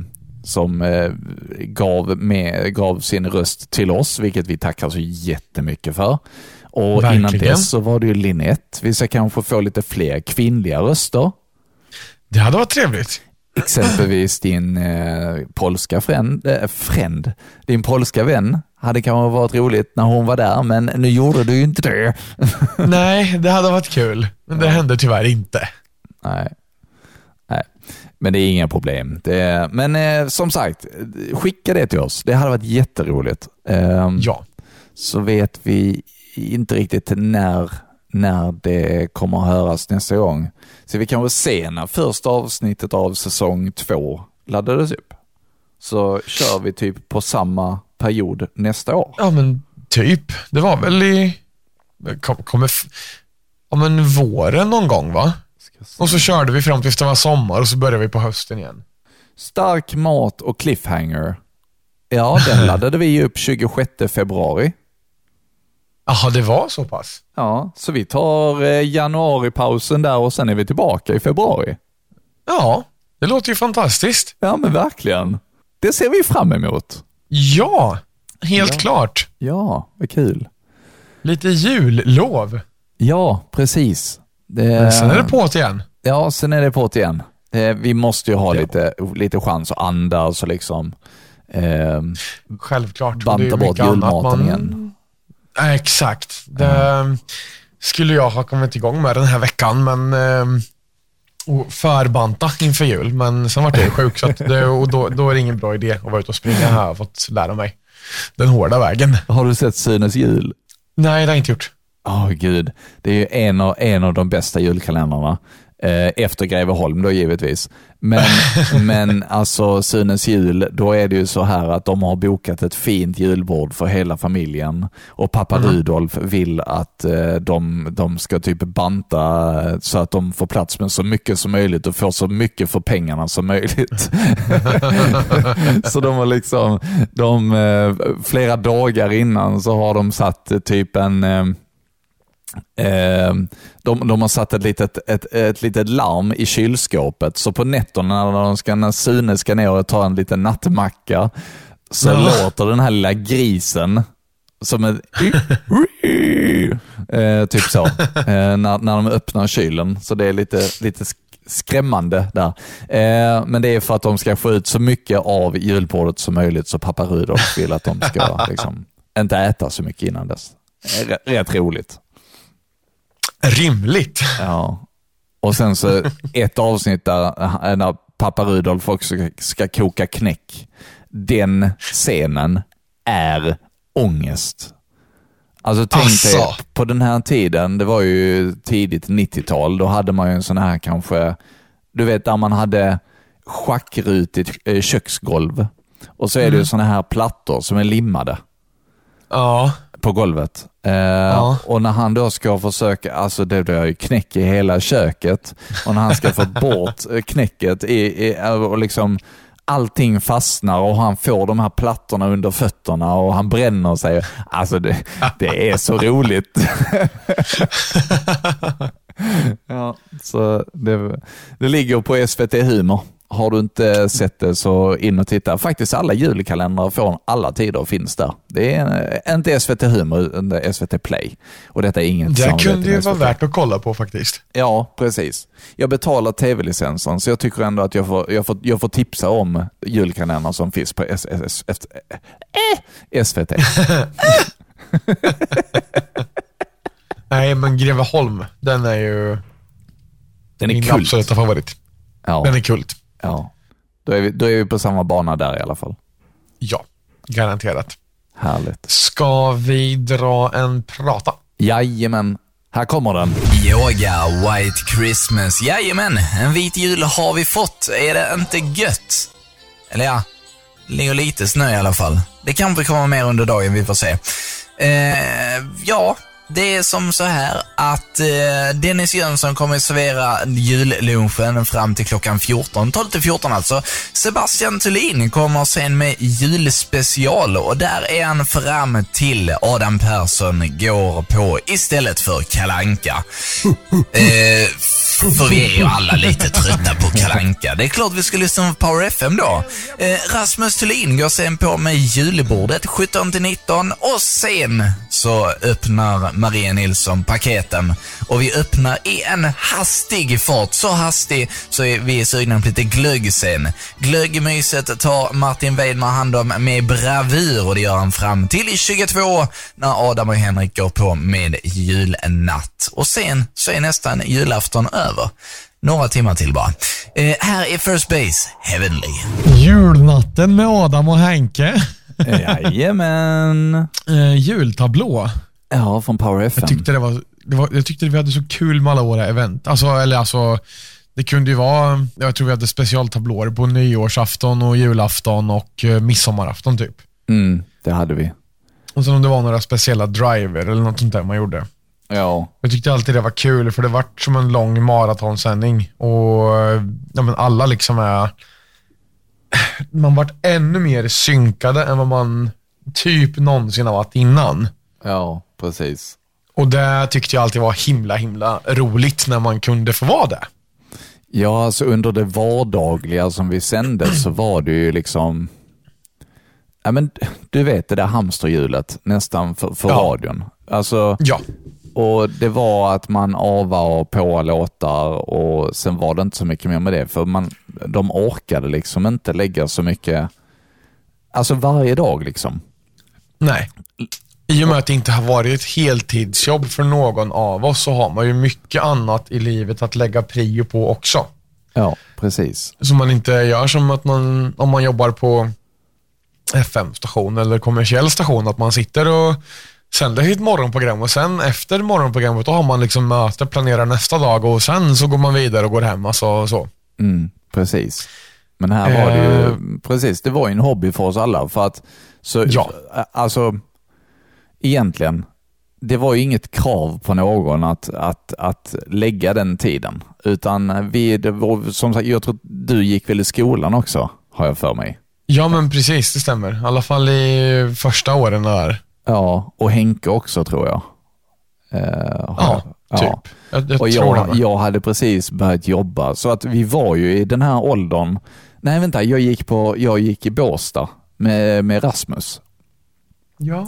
som eh, gav, med, gav sin röst till oss, vilket vi tackar så jättemycket för. Och innan Verkligen. dess så var det ju Linette. Vi ska kanske få lite fler kvinnliga röster. Det hade varit trevligt. Exempelvis din eh, polska fränd, eh, fränd, din polska vän hade kanske varit roligt när hon var där, men nu gjorde du ju inte det. Nej, det hade varit kul. Men det hände tyvärr inte. Nej, men det är inga problem. Är, men eh, som sagt, skicka det till oss. Det hade varit jätteroligt. Ehm, Ja. Så vet vi inte riktigt när, när det kommer att höras nästa gång. Så vi kan väl se när första avsnittet av säsong två laddades upp. Så kör vi typ på samma period nästa år. Ja, men typ. Det var väl i... Kom, kommer... f- Ja, men våren någon gång, va? Och så körde vi fram tills det var sommar och så började vi på hösten igen. Stark mat och cliffhanger. Ja, den laddade vi upp 26 februari. Jaha, det var så pass? Ja, så vi tar eh, januaripausen där och sen är vi tillbaka i februari. Ja, det låter ju fantastiskt. Ja, men verkligen. Det ser vi fram emot. Ja, helt Ja. klart. Ja, vad kul. Lite jullov. Ja, precis. Det, sen är det på igen. Ja, sen är det på igen. Det, vi måste ju ha Ja. lite, lite chans att andas och liksom eh, Självklart. Banta bort julmaten man- igen. Exakt. Det skulle jag ha kommit igång med den här veckan, men eh, och förbanta inför jul. Men sen vart jag ju sjuk, så det, och då, då är det ingen bra idé att vara ute och springa. Här har jag fått lära mig den hårda vägen. Har du sett Sunes jul? Nej, det har jag inte gjort. Åh gud, det är ju en av, en av de bästa julkalendrarna. Eh, efter Greveholm då givetvis. Men, men alltså Sunes jul, då är det ju så här att de har bokat ett fint julbord för hela familjen och pappa Rudolf vill att eh, de, de ska typ banta eh, så att de får plats med så mycket som möjligt och får så mycket för pengarna som möjligt. så de har liksom, de, eh, flera dagar innan så har de satt eh, typ en eh, de, de har satt ett litet, ett, ett litet larm i kylskåpet, så på nätterna när, de ska, när Sune ska ner och ta en liten nattmacka, så Ja. låter den här lilla grisen som ett... eh, typ så. Eh, när, när de öppnar kylen. Så det är lite, lite sk- skrämmande där. Eh, men det är för att de ska få ut så mycket av julbordet som möjligt, så pappa Rudolf vill att de ska liksom, inte äta så mycket innan dess. Eh, rätt roligt. Rimligt. Ja. Och sen så ett avsnitt där när pappa Rudolf också ska koka knäck. Den scenen är ångest. Alltså tänk dig, Asså. på den här tiden, det var ju tidigt 90-tal, då hade man ju en sån här kanske, du vet där man hade schackrutigt eh, köksgolv. Och så är det ju såna här plattor som är limmade Ja. På golvet. Eh, Och när han då ska försöka, alltså det blir ju knäck i hela köket och när han ska få bort eh, knäcket i, i, och liksom allting fastnar och han får de här plattorna under fötterna och han bränner sig. Alltså det, det är så roligt. ja, så det, det ligger på SVT Humor. Har du inte sett det så in och titta. Faktiskt alla julkalendrar från alla tider finns där. Det är inte SVT Humor, utan SVT Play. Och detta är inget Det kunde ju vara värt att kolla på faktiskt. Ja, precis. Jag betalar tv-licensen, så jag tycker ändå att jag får, jag får, jag får tipsa om julkalendrar som finns på S, S, S, eh, SVT. Nej, men Greveholm, den är ju Den är min kult. absoluta favorit. Ja, Den är kult. Ja. Då, är vi, då är vi på samma bana där i alla fall. Ja, garanterat. Härligt. Ska vi dra en prata? Jajamän, här kommer den. Yoga, White Christmas. Jajamän, en vit jul har vi fått. Är det inte gött? Eller ja, det ligger lite snö i alla fall. Det kanske kommer mer under dagen, vi får se. Eh, ja, det är som så här att eh, Dennis Jönsson kommer att servera jullunchen fram till klockan 14, 12 till 14 alltså. Sebastian Thulin kommer sen med julspecial och där är han fram till Adam Persson går på istället för Kalanka. Eh, för vi är ju alla lite trötta på Kalanka. Det är klart vi ska lyssna på Power FM då. Eh, Rasmus Thulin går sen på med julbordet 17 till 19 och sen så öppnar Maria Nilsson paketen och vi öppnar i en hastig fart. Så hastig så är vi är sugna på lite glögg sen. Glöggmyset tar Martin Weidmar hand om med bravur och det gör han fram till 22 när Adam och Henrik går på med julnatt. Och sen så är nästan julafton över. Några timmar till bara. Eh, här är First Base, Heavenly. Julnatten med Adam och Henke. Jajamän. Eh, jultablå. Ja, från Power FM. Jag tyckte det var, det var, jag tyckte vi hade så kul med alla våra event. Alltså, eller alltså, det kunde ju vara, jag tror vi hade specialtablåer på nyårsafton och julafton och eh, midsommarafton typ. Mm, det hade vi. Och sen om det var några speciella driver eller något sånt där man gjorde. Ja, Jag tyckte alltid det var kul för det vart som en lång maratonsändning och ja, men alla liksom är man vart ännu mer synkade än vad man typ någonsin har varit innan. ja, precis. Och det tyckte jag alltid var himla, himla roligt när man kunde få vara det. Ja, alltså under det vardagliga som vi sände så var det ju liksom, ja men du vet det där hamsterhjulet nästan för, för Ja. radion. Alltså, Ja. Och det var att man ava och på låtar och sen var det inte så mycket mer med det. För man, de orkade liksom inte lägga så mycket, alltså varje dag liksom. Nej. I och med att det inte har varit ett heltidsjobb för någon av oss så har man ju mycket annat i livet att lägga prio på också. Ja, precis. Som man inte gör som att man, om man jobbar på FM-station eller kommersiell station, att man sitter och sänder sitt morgonprogram och sen efter morgonprogrammet då har man liksom möte, planerar nästa dag och sen så går man vidare och går hem. Alltså, så. Mm, precis. Men här var det ju, Eh. precis, det var ju en hobby för oss alla. För att, så, Ja. alltså, egentligen, det var ju inget krav på någon att, att, att lägga den tiden. Utan vi, det var, som sagt, jag tror du gick väl i skolan också, har jag för mig. Ja men precis, det stämmer. I alla fall i första åren där. Ja, och Henke också tror jag. Har Ja, jag- typ. Jag, jag och jag, jag hade precis börjat jobba, så att vi var ju i den här åldern. Nej, vänta, jag gick, på, jag gick i Båstad med, med Rasmus. Ja,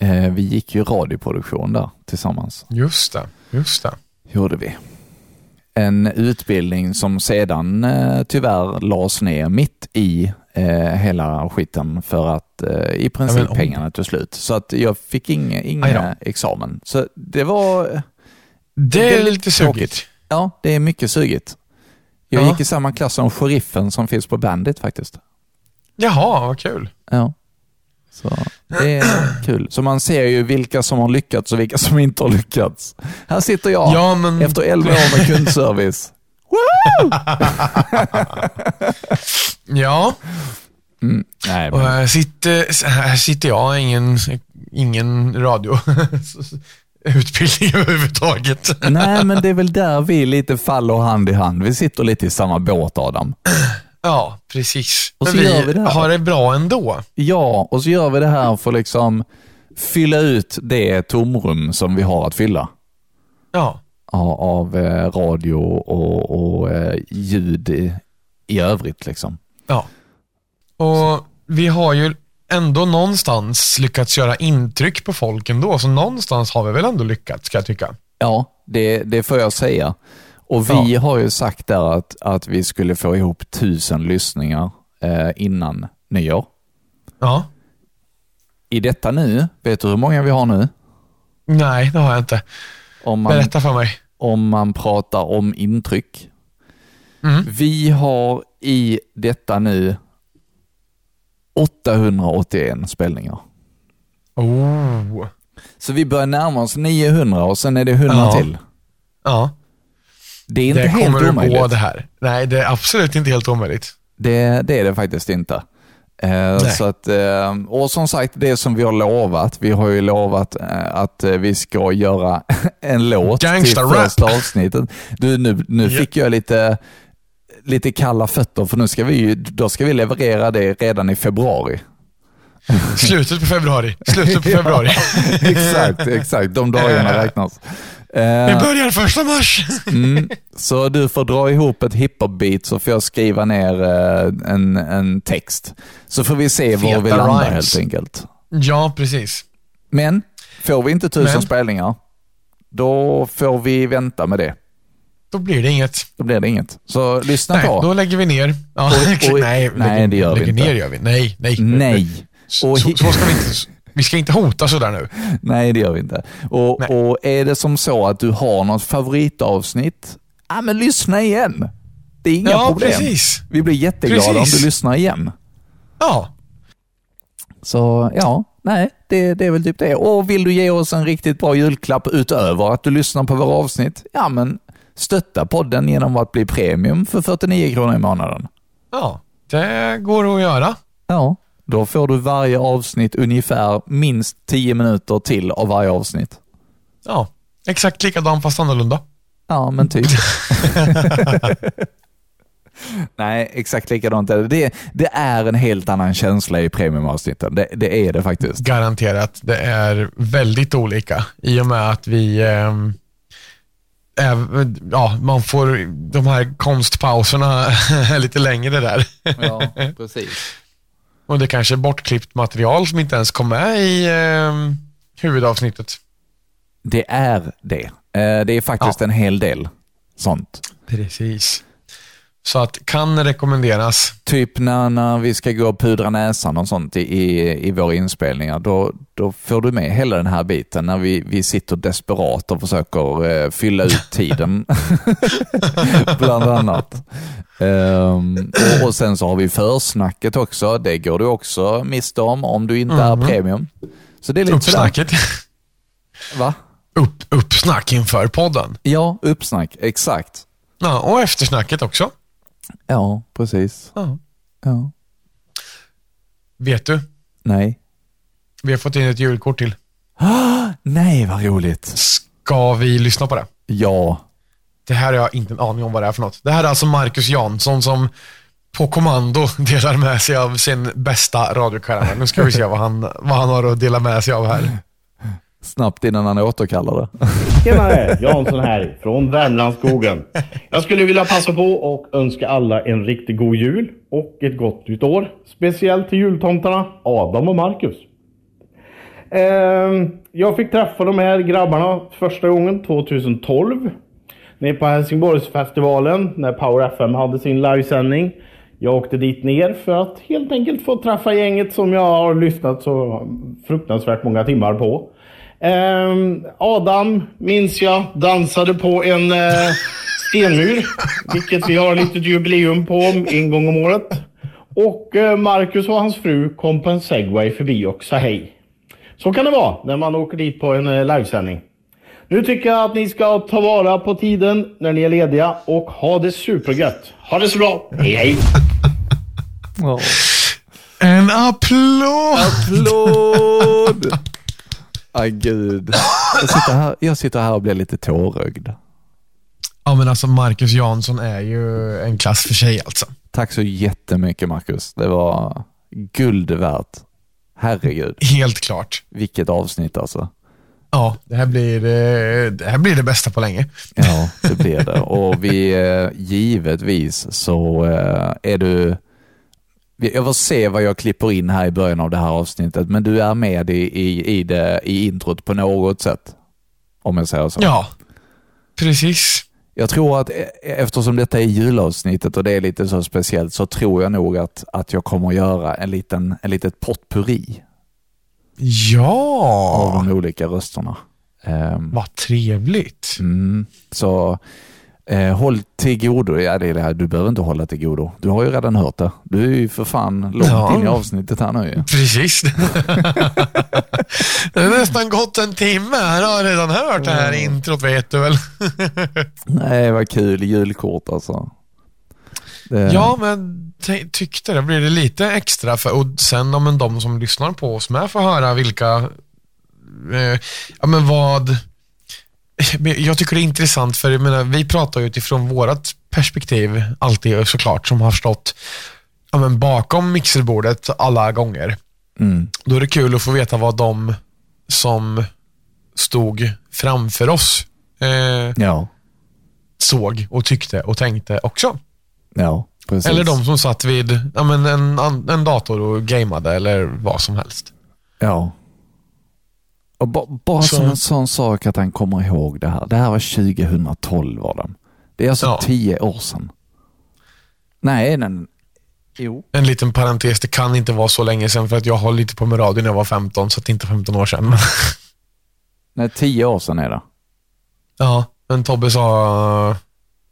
Eh, vi gick ju radioproduktion där tillsammans, just det. Just det. gjorde vi. En utbildning som sedan eh, tyvärr lades ner mitt i eh, hela skiten för att eh, i princip Ja, pengarna tog slut. Så att jag fick inga, Aj inga examen. Så det var, Det är lite sugigt. ja, det är mycket sugigt. Jag Ja. gick i samma klass som sheriffen som finns på Bandit faktiskt. Jaha, vad kul. Ja. Så det är kul. Så man ser ju vilka som har lyckats och vilka som inte har lyckats. Här sitter jag Ja, men... efter 11 år med kundservice. Ja, Mm. Nej, och men, här sitter, här sitter jag, ingen, ingen radioutbildning överhuvudtaget. nej, men det är väl där vi lite faller hand i hand. Vi sitter lite i samma båt, Adam. Ja, precis. Och Men så vi, gör vi det här. har det bra ändå. Ja, och så gör vi det här för att liksom fylla ut det tomrum som vi har att fylla. Ja, av, eh, radio och, och eh, ljud i, i övrigt. Liksom. ja. Och vi har ju ändå någonstans lyckats göra intryck på folk ändå, så någonstans har vi väl ändå lyckats, ska jag tycka. Ja, det, det får jag säga. Och vi Ja. har ju sagt där att, att vi skulle få ihop tusen lyssningar eh, innan nyår. Ja. I detta nu, vet du hur många vi har nu? Nej, det har jag inte. Om man, Berätta för mig. om man pratar om intryck. Mm. Vi har i detta nu 881 spelningar. Oh. Så vi börjar närma oss 900 och sen är det 100 Ja. till. Ja, Det är inte det helt kommer att omöjligt. gå det här. Nej, det är absolut inte helt omöjligt. Det, det är det faktiskt inte. Eh, så att, eh, och som sagt, det som vi har lovat. Vi har ju lovat eh, att vi ska göra en låt till Gangsta-rap. första avsnittet. Du, nu nu Ja. fick jag lite, lite kalla fötter för nu ska vi, då ska vi leverera det redan i februari. Slutet på februari. Slutet på februari. exakt, exakt. De dagarna räknas. Vi Eh, börjar första mars. Mm. Så du får dra ihop ett hiphop-beat så får jag skriva ner eh, en, en text. Så får vi se var Feta vi landar rhymes. helt enkelt. Ja, precis. Men får vi inte tusen Men? spelningar, då får vi vänta med det. Då blir det inget. Då blir det inget. Så lyssna Nej, på. då lägger vi ner. Ja, Och- och- nej, nej, lägger, det gör vi lägger inte. ner gör vi. Nej, nej. Nej. Så, Och så, hi- så ska vi inte... Vi ska inte hota sådär nu. Nej, det gör vi inte. Och, och är det som så att du har något favoritavsnitt, ja men lyssna igen. Det är inga ja, problem. precis. Vi blir jätteglada Precis. om du lyssnar igen. Ja, Så ja, nej, det, det är väl typ det. Och vill du ge oss en riktigt bra julklapp utöver att du lyssnar på våra avsnitt, ja men stötta podden genom att bli premium för 49 kronor i månaden. ja. Det går att göra. Ja, då får du varje avsnitt ungefär minst 10 minuter till av varje avsnitt. Ja, exakt likadan fast annorlunda. Ja, men typ. Nej, exakt likadant är det. det. Det är en helt annan känsla i premiumavsnitten. Det, det är det faktiskt. Garanterat. Det är väldigt olika i och med att vi ehm, är, ja, man får de här konstpauserna lite längre där. Ja, precis. Och det kanske är bortklippt material som inte ens kom med i ehm, huvudavsnittet. Det är det. Eh, Det är faktiskt Ja. en hel del sånt. Precis. Så att kan rekommenderas. Typ när, när vi ska gå och pudra näsan och sånt i, i, våra inspelningar, då, då får du med hela den här biten när vi, vi sitter desperat och försöker eh, fylla ut tiden. Bland annat. Ehm, och, och sen så har vi försnacket också. Det går du också miste om om du inte är premium. Så det är lite sådär. Uppsnacket. Va? Upp, uppsnack inför podden. Ja, uppsnack. Exakt. Ja, och eftersnacket också. Ja, precis. Ja. Ja. Vet du? Nej. Vi har fått in ett julkort till. Nej, vad roligt. Ska vi lyssna på det? Ja. Det här har jag inte en aning om vad det är för något. Det här är alltså Marcus Jansson som på kommando delar med sig av sin bästa radiokaramell. Nu ska vi se vad han, vad han har att dela med sig av här. Snabbt innan han återkallar det. Tjenare! Jansson här från Värmlandsskogen. Jag skulle vilja passa på och önska alla en riktigt god jul och ett gott nytt år. Speciellt till jultomtarna Adam och Marcus. Ehm, jag fick träffa de här grabbarna första gången 2012. Nere på Helsingborgsfestivalen när Power FM hade sin livesändning. Jag åkte dit ner för att helt enkelt få träffa gänget som jag har lyssnat så fruktansvärt många timmar på. Ehm, Adam minns jag dansade på en eh, stenmur, vilket vi har ett litet jubileum på en gång om året. Och eh, Marcus och hans fru kom på en segway förbi och sa hej. Så kan det vara när man åker dit på en eh, livesändning. Nu tycker jag att ni ska ta vara på tiden när ni är lediga och ha det supergött. Ha det så bra. Hej hej! En applåd! Applåd! Aj gud. Jag sitter, här, jag sitter här och blir lite tårögd. Ja men alltså Marcus Jansson är ju en klass för sig alltså. Tack så jättemycket Marcus. Det var guld värt. Herregud, Helt klart. vilket avsnitt alltså. Ja, det här blir, eh, det, här blir det bästa på länge. Ja, det blir det. Och vi, eh, givetvis så eh, är du, jag får se vad jag klipper in här i början av det här avsnittet, men du är med i, i, i, det, i introt på något sätt. Om jag säger så. Ja, precis. Jag tror att e- eftersom detta är julavsnittet och det är lite så speciellt så tror jag nog att, att jag kommer att göra en liten, en litet potpurri av Ja, de olika rösterna. Ehm, vad trevligt. Mm, så eh, håll till godo. Ja, det är det här. Du behöver inte hålla till godo. Du har ju redan hört det. Du är ju för fan långt Ja. in i avsnittet här nu ju. Precis. det har nästan gått en timme. Jag har redan hört det här introt vet du väl. Nej, vad kul. Julkort alltså. Det, Ja, men ty- tyckte det. Blir det lite extra för, och sen om de som lyssnar på oss med får höra vilka, eh, ja men vad, jag tycker det är intressant för jag menar, vi pratar ju utifrån vårat perspektiv alltid såklart som har stått ja, men bakom mixerbordet alla gånger. Mm, Då är det kul att få veta vad de som stod framför oss eh, ja, såg och tyckte och tänkte också. ja. Eller de som satt vid ja, men en, en dator och gameade eller vad som helst. Ja. Och ba, bara Så- som en sån sak att han kommer ihåg det här. Det här var 2012 var det. Det är alltså Ja. tio år sedan. Nej, den... Jo. En liten parentes, det kan inte vara så länge sedan för att jag har lite på med radio när jag var 15, så det inte är 15 år sedan. Nej, tio år sedan är det. ja, men Tobbe sa,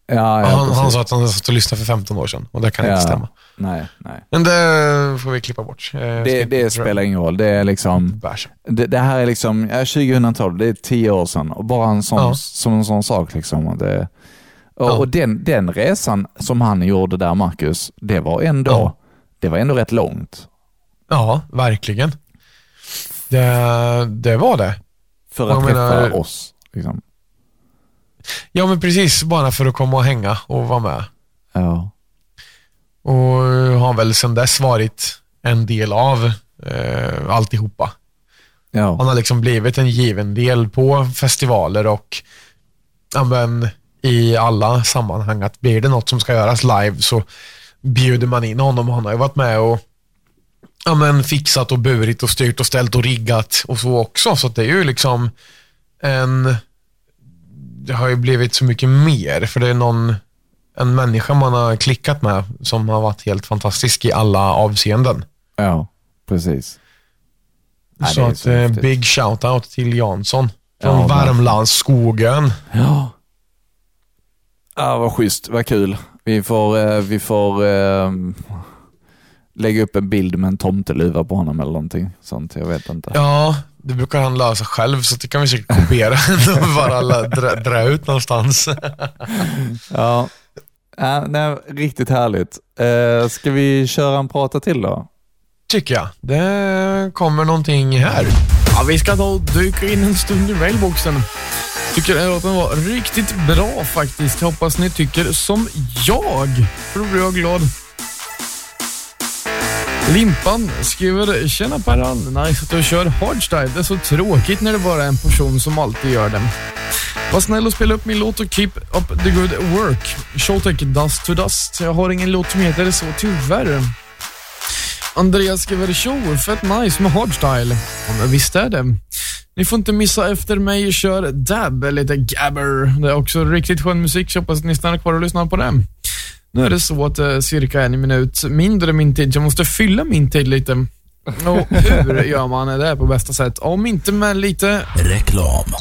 Ja, ja, han, han sa att han satt och lyssnade för 15 år sedan och det kan inte stämma. Nej, nej. Men det får vi klippa bort. Eh, Det, det spelar ingen roll. Det är liksom... Det, det här är liksom, ja, 2012, det är tio år sedan och bara en sån, Ja. som en sån sak liksom. Och, det, och, Ja. och den, den resan som han gjorde där, Marcus, det var ändå, Ja. det var ändå rätt långt. Ja, verkligen. Det, det var det. För Jag att menar- träffa oss. Liksom. Ja, men precis. Bara för att komma och hänga och vara med. Ja. Och har väl sedan dess varit en del av eh, alltihopa. Ja. Han har liksom blivit en given del på festivaler och ja, men, i alla sammanhang att blir det något som ska göras live så bjuder man in honom. Han har ju varit med och ja, men, fixat och burit och styrt och ställt och riggat och så också. Så det är ju liksom än det har ju blivit så mycket mer. För det är någon, en människa man har klickat med som har varit helt fantastisk i alla avseenden. Ja, precis. Ja, det så att så eh, big shout-out till Jansson. Ja, Från verkligen. Värmlandsskogen. Ja. Ja, vad schysst. Vad kul. Vi får, eh, vi får eh, lägga upp en bild med en tomteluva på honom eller någonting sånt. Jag vet inte. Ja, det brukar han lösa själv, så det kan vi säkert kopiera och bara dra, dra ut någonstans. Ja. Ja, nej, riktigt härligt. Eh, ska vi köra en prata till då? Tycker jag. Det kommer någonting här. Ja, vi ska ta och dyka in en stund i mailboxen. Tycker den här låten var riktigt bra faktiskt. Hoppas ni tycker som jag, för då blir jag glad. Limpan skriver “Tjena Perran, nice att du kör hardstyle. Det är så tråkigt när det bara är en person som alltid gör det. Var snäll och spela upp min låt och keep up the good work. Showtech Dust to Dust. Jag har ingen låt som heter så tyvärr. Andreas skriver “Tjo, fett nice med hardstyle”. Ja, men visst är det. Ni får inte missa efter mig kör Dab, lite Gabber. Det är också riktigt skön musik, så hoppas att ni stannar kvar och lyssnar på det. Nu är det så att det är cirka en minut mindre min tid, så jag måste fylla min tid lite. Och hur gör man det på bästa sätt? Om inte med lite... Reklam.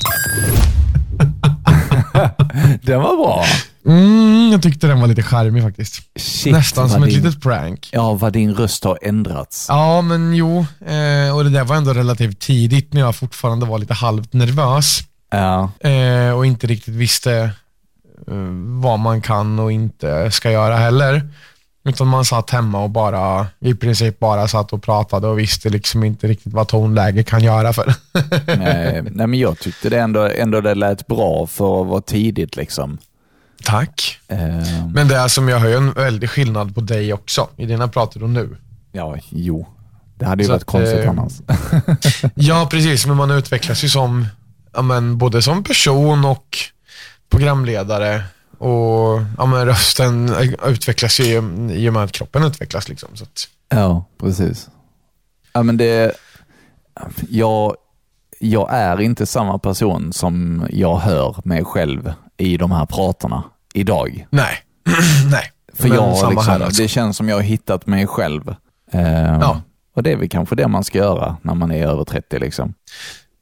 Den var bra. Mm, jag tyckte den var lite charmig faktiskt. Shit, Nästan som vad ett din, litet prank. Ja, vad din röst har ändrats. Ja, men jo. Eh, och det där var ändå relativt tidigt när jag fortfarande var lite halvt nervös. Ja, Eh, och inte riktigt visste eh, vad man kan och inte ska göra heller. Utan man satt hemma och bara, i princip bara satt och pratade och visste liksom inte riktigt vad tonläge kan göra för. nej, nej, men jag tyckte det ändå, ändå det lät bra för att vara tidigt liksom. Tack. Eh, Men det är som jag hör en väldig skillnad på dig också, i dina pratar och nu. ja, jo. Det hade ju Så varit att, konstigt eh, annars. Ja, precis. Men man utvecklas ju som, ja, men, både som person och programledare. Och ja, men, rösten utvecklas ju i och med att kroppen utvecklas. Liksom, så att, Ja, precis. Ja, men det... Jag, jag är inte samma person som jag hör mig själv i de här pratarna idag. nej. nej. För Men jag, liksom, alltså. det känns som jag har hittat mig själv. Eh, Ja. Och det är väl kanske det man ska göra när man är över 30. Liksom.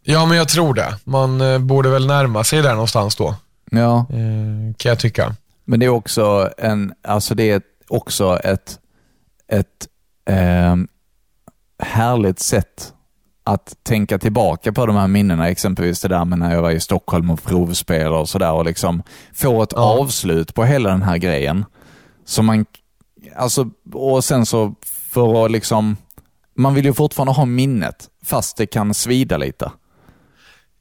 Ja, men jag tror det. Man eh, borde väl närma sig där någonstans då, Ja, eh, kan jag tycka. men det är också, en, alltså det är också ett, ett eh, härligt sätt att tänka tillbaka på de här minnena, exempelvis det där med när jag var i Stockholm och provspelade och sådär och liksom få ett Ja. avslut på hela den här grejen. Så man, alltså, och sen så för att liksom, man vill ju fortfarande ha minnet, fast det kan svida lite.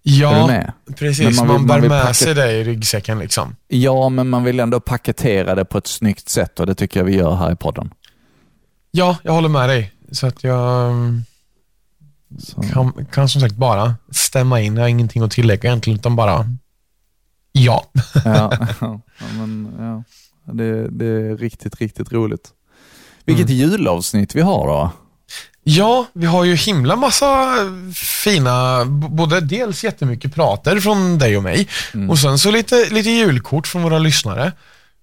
Ja, precis. Man Man, vill- man bär vill med sig det i ryggsäcken. Liksom. Ja, men man vill ändå paketera det på ett snyggt sätt och det tycker jag vi gör här i podden. Ja, jag håller med dig. Så att jag mm, Så. kan, kan som sagt bara stämma in. Jag har ingenting att tillägga egentligen, utan bara ja. Ja, ja, men, ja. Det, det är riktigt, riktigt roligt. Vilket julavsnitt vi har då. Ja, vi har ju himla massa fina, både dels jättemycket prater från dig och mig och sen så lite, lite julkort från våra lyssnare.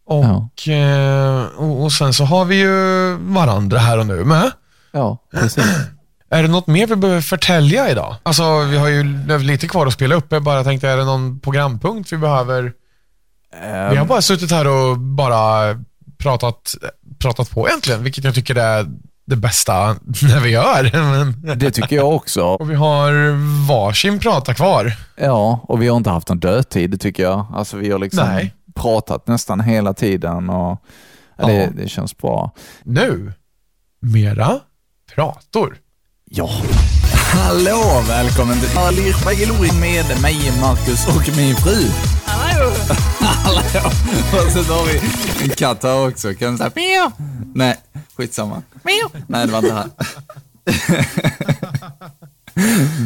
Och, eh, och, och sen så har vi ju varandra här och nu med. Ja, precis. Är det något mer vi behöver förtälja idag? Alltså, vi har ju lite kvar att spela upp. Jag bara tänkte, är det någon programpunkt vi behöver? Vi har bara suttit här och bara pratat, pratat på egentligen, vilket jag tycker är det bästa när vi gör. Men, Det tycker jag också. och vi har varsin prata kvar. Ja, och vi har inte haft någon dödtid, det tycker jag. Alltså vi har liksom Nej. pratat nästan hela tiden och ja, det, Ja. det känns bra. Nu, mera prator. Ja. Hallå, välkommen till Alirbagelori med mig, Marcus och min fru. Hallå! Och sen har vi en katt här också. Kan du säga? Nej, skitsamma. Nej, det var inte här.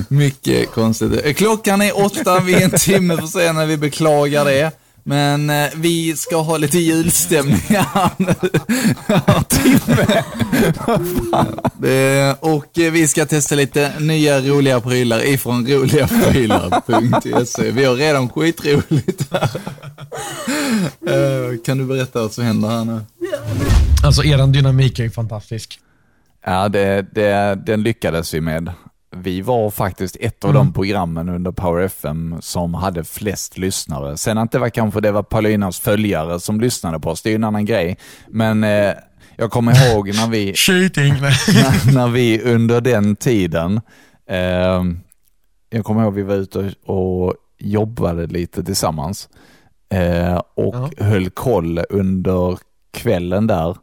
Mycket konstigt. Klockan är åtta, vi är en timme för sena, vi beklagar det. Men eh, vi ska ha lite julstämning här nu. Och eh, vi ska testa lite nya roliga prylar ifrån roligaprylar.se. Vi har redan skitroligt här. Eh, Kan du berätta vad som händer här nu? Alltså, eran dynamik är ju fantastisk. Ja, det, det, den lyckades vi med. Vi var faktiskt ett av de programmen under Power FM som hade flest lyssnare. Sen att det var kanske det var Paulinas följare som lyssnade på oss, det är ju en annan grej. Men eh, jag kommer ihåg när vi, när, när vi under den tiden, eh, jag kommer ihåg vi var ute och, och jobbade lite tillsammans eh, och Ja. höll koll under kvällen där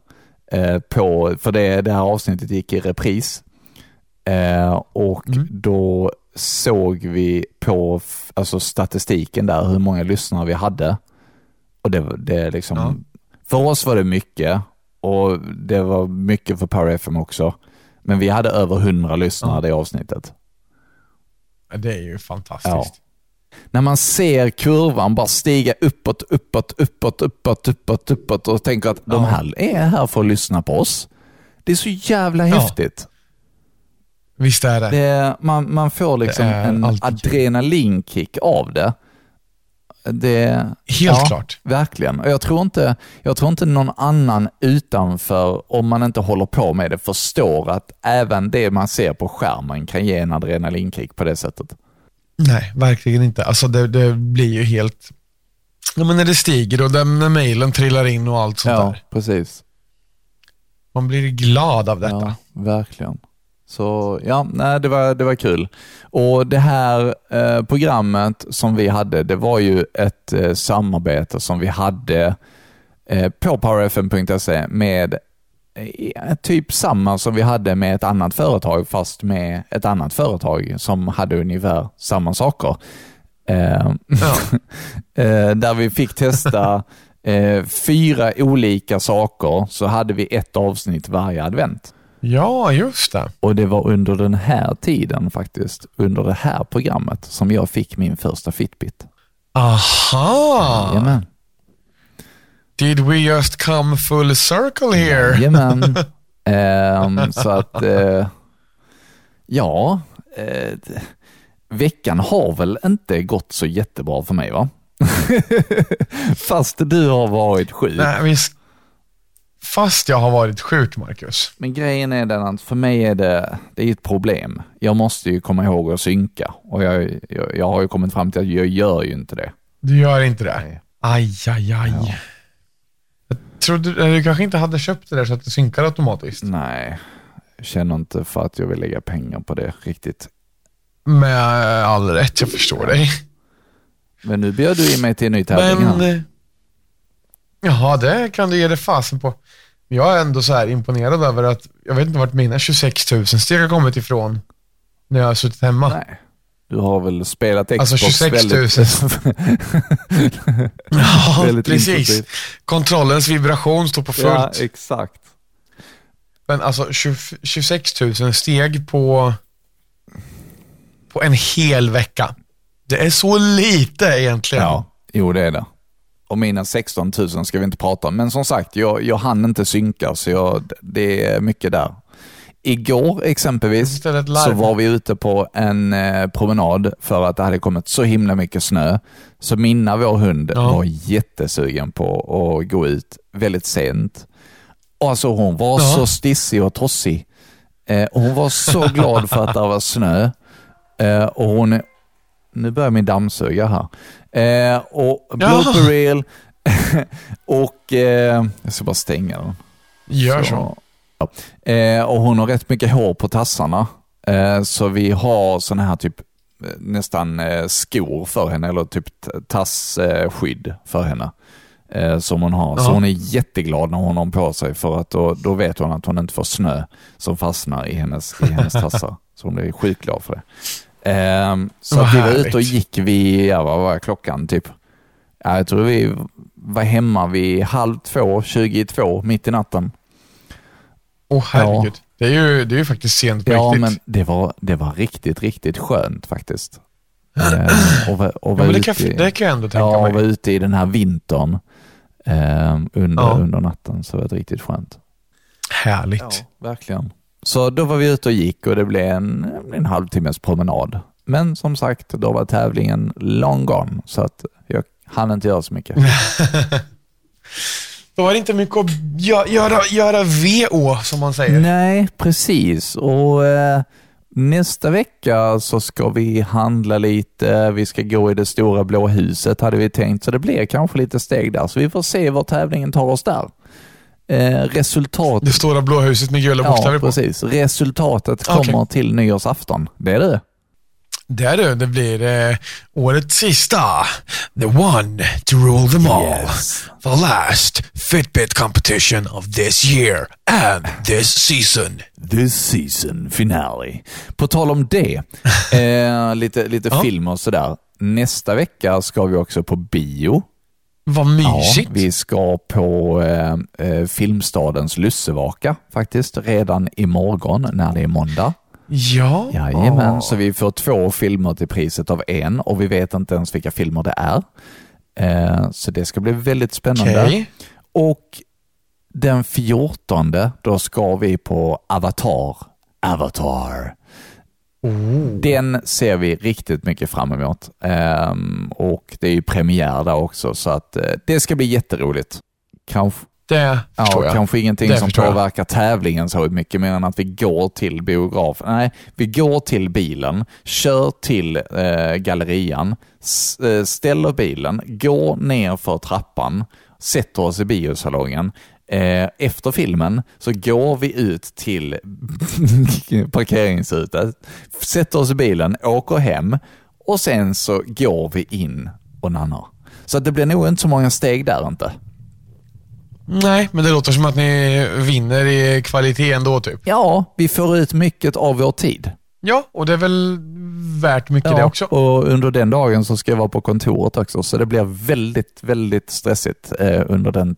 eh, på, för det, det här avsnittet gick i repris. Eh, och Mm. då såg vi på alltså statistiken där hur många lyssnare vi hade. Och det, det liksom, Ja. för oss var det mycket och det var mycket för Power FM också. Men vi hade över 100 lyssnare Ja. det avsnittet. Det är ju fantastiskt. Ja. När man ser kurvan bara stiga uppåt, uppåt, uppåt, uppåt, uppåt, uppåt och tänker att de Ja. här är här för att lyssna på oss. Det är så jävla häftigt. Visst är det. Det, man, man får liksom en alltid adrenalinkick av det. det Helt klart. Verkligen. Och jag tror, inte, jag tror inte någon annan utanför, om man inte håller på med det, förstår att även det man ser på skärmen kan ge en adrenalinkick på det sättet. Nej, verkligen inte. Alltså det, det blir ju helt... Ja, men när det stiger och när mejlen trillar in och allt sånt Ja, där. precis. Man blir glad av detta. Ja, verkligen. Så ja, nej, det, var, det var kul. Och det här eh, programmet som vi hade, det var ju ett eh, samarbete som vi hade eh, på powerfm.se med eh, typ samma som vi hade med ett annat företag, fast med ett annat företag som hade ungefär samma saker. Eh, Ja. eh, där vi fick testa fyra olika saker, så hade vi ett avsnitt varje advent. Ja, just det. Och det var under den här tiden faktiskt, under det här programmet, som jag fick min första Fitbit. Aha! Jajamän. Did we just come full circle here? Jajamän. Ehm, så att, eh, ja, d- veckan har väl inte gått så jättebra för mig va? Fast du har varit sjuk. Nej. Fast jag har varit sjuk, Marcus. Men grejen är den att för mig är det, det är ett problem. Jag måste ju komma ihåg att synka och jag, jag, jag har ju kommit fram till att jag gör ju inte det. Du gör inte det? Nej. Aj, aj, aj. Jag trodde, du kanske inte hade köpt det där så att det synkar automatiskt? Nej, jag känner inte för att jag vill lägga pengar på det riktigt. Med all rätt, jag förstår dig. Men nu bjöd du in mig till en ny tävling Men... Jaha, det kan du ge dig fasen på. Jag är ändå så här imponerad över att, jag vet inte vart mina 26 000 steg har kommit ifrån när jag har suttit hemma. Nej. Du har väl spelat Alltså Xbox 26 000. väldigt... Ja, väldigt precis. Kontrollens vibration står på fullt. Ja, exakt. Men alltså 20, 26 000 steg på, på en hel vecka. Det är så lite egentligen. Ja, jo det är det. Och mina 16 000 ska vi inte prata om. Men som sagt, jag, jag hann inte synka så jag, det är mycket där. Igår exempelvis så var vi ute på en eh, promenad för att det hade kommit så himla mycket snö. Så Minna, vår hund, Ja. var jättesugen på att gå ut väldigt sent. Alltså hon var Ja. så stissig och tossig. Eh, hon var så glad för att det var snö. Eh, och hon, nu börjar min dammsuga här. Eh, och blooper reel och eh, jag ska bara stänga den. Gör så. Ja. Eh, och hon har rätt mycket hår på tassarna. Eh, så vi har såna här typ eh, nästan eh, skor för henne, eller typ tassskydd för henne. Som hon har. Så Ja. hon är jätteglad när hon har på sig för att då, då vet hon att hon inte får snö som fastnar i hennes, i hennes tassar. Så hon blir sjukt glad för det. Eh, så Vad att vi var härligt. ute och gick vid, ja vad var klockan typ? Ja, jag tror vi var hemma vid halv två, 22, mitt i natten. Åh herregud. Det, är ju, det är ju faktiskt sent på Ja, riktigt. men det var, det var riktigt, riktigt skönt faktiskt. Eh, och var, och Ja, var men det, kan, i- det kan jag ändå tänka Ja, och var mig. ute i den här vintern eh, under, Ja. under natten. Så det var riktigt skönt. Härligt. verkligen. Så då var vi ute och gick och det blev en, en halvtimmes promenad. Men som sagt, då var tävlingen long gone. Så att jag hann inte göra så mycket. Då var det inte mycket att gö- göra, göra VO, som man säger. Nej, precis. Och eh, Nästa vecka så ska vi handla lite, vi ska gå i det stora blå huset hade vi tänkt, så det blir kanske lite steg där. Så vi får se var tävlingen tar oss där. Eh, resultat... Det stora blå huset med gula bokstäver Ja, på. precis. Resultatet kommer Okej. till nyårsafton. Det är det. Det är det. Det blir eh, årets sista. The one to rule them all. Yes. The last Fitbit competition of this year and this season. This season finale. På tal om det, eh, lite, lite film och sådär. Nästa vecka ska vi också på bio. Vad mysigt. Ja, vi ska på eh, eh, Filmstadens lussevaka faktiskt, redan imorgon när det är måndag. Ja. Jajamän, så vi får två filmer till priset av en och vi vet inte ens vilka filmer det är. Eh, så det ska bli väldigt spännande. Okej. Och den 14, då ska vi på Avatar. Avatar. Den ser vi riktigt mycket fram emot. Ehm, och det är ju premiär där också, så att eh, det ska bli jätteroligt. Kanske, Det ja, jag. kanske ingenting Det som förstår jag. påverkar tävlingen så mycket mer än att vi går till biografen. Nej, vi går till bilen, kör till eh, gallerian, eh, ställer bilen, går ner för trappan, sätter oss i biosalongen. Eh, efter filmen så går vi ut till parkeringshuset, sätter oss i bilen, åker hem och sen så går vi in och nannar. Så det blir nog inte så många steg där inte. Nej, men det låter som att ni vinner i kvalitet ändå typ. Ja, vi får ut mycket av vår tid. Ja, och det är väl värt mycket det också. och under den dagen så ska jag vara på kontoret också, så det blir väldigt, väldigt stressigt eh, under den,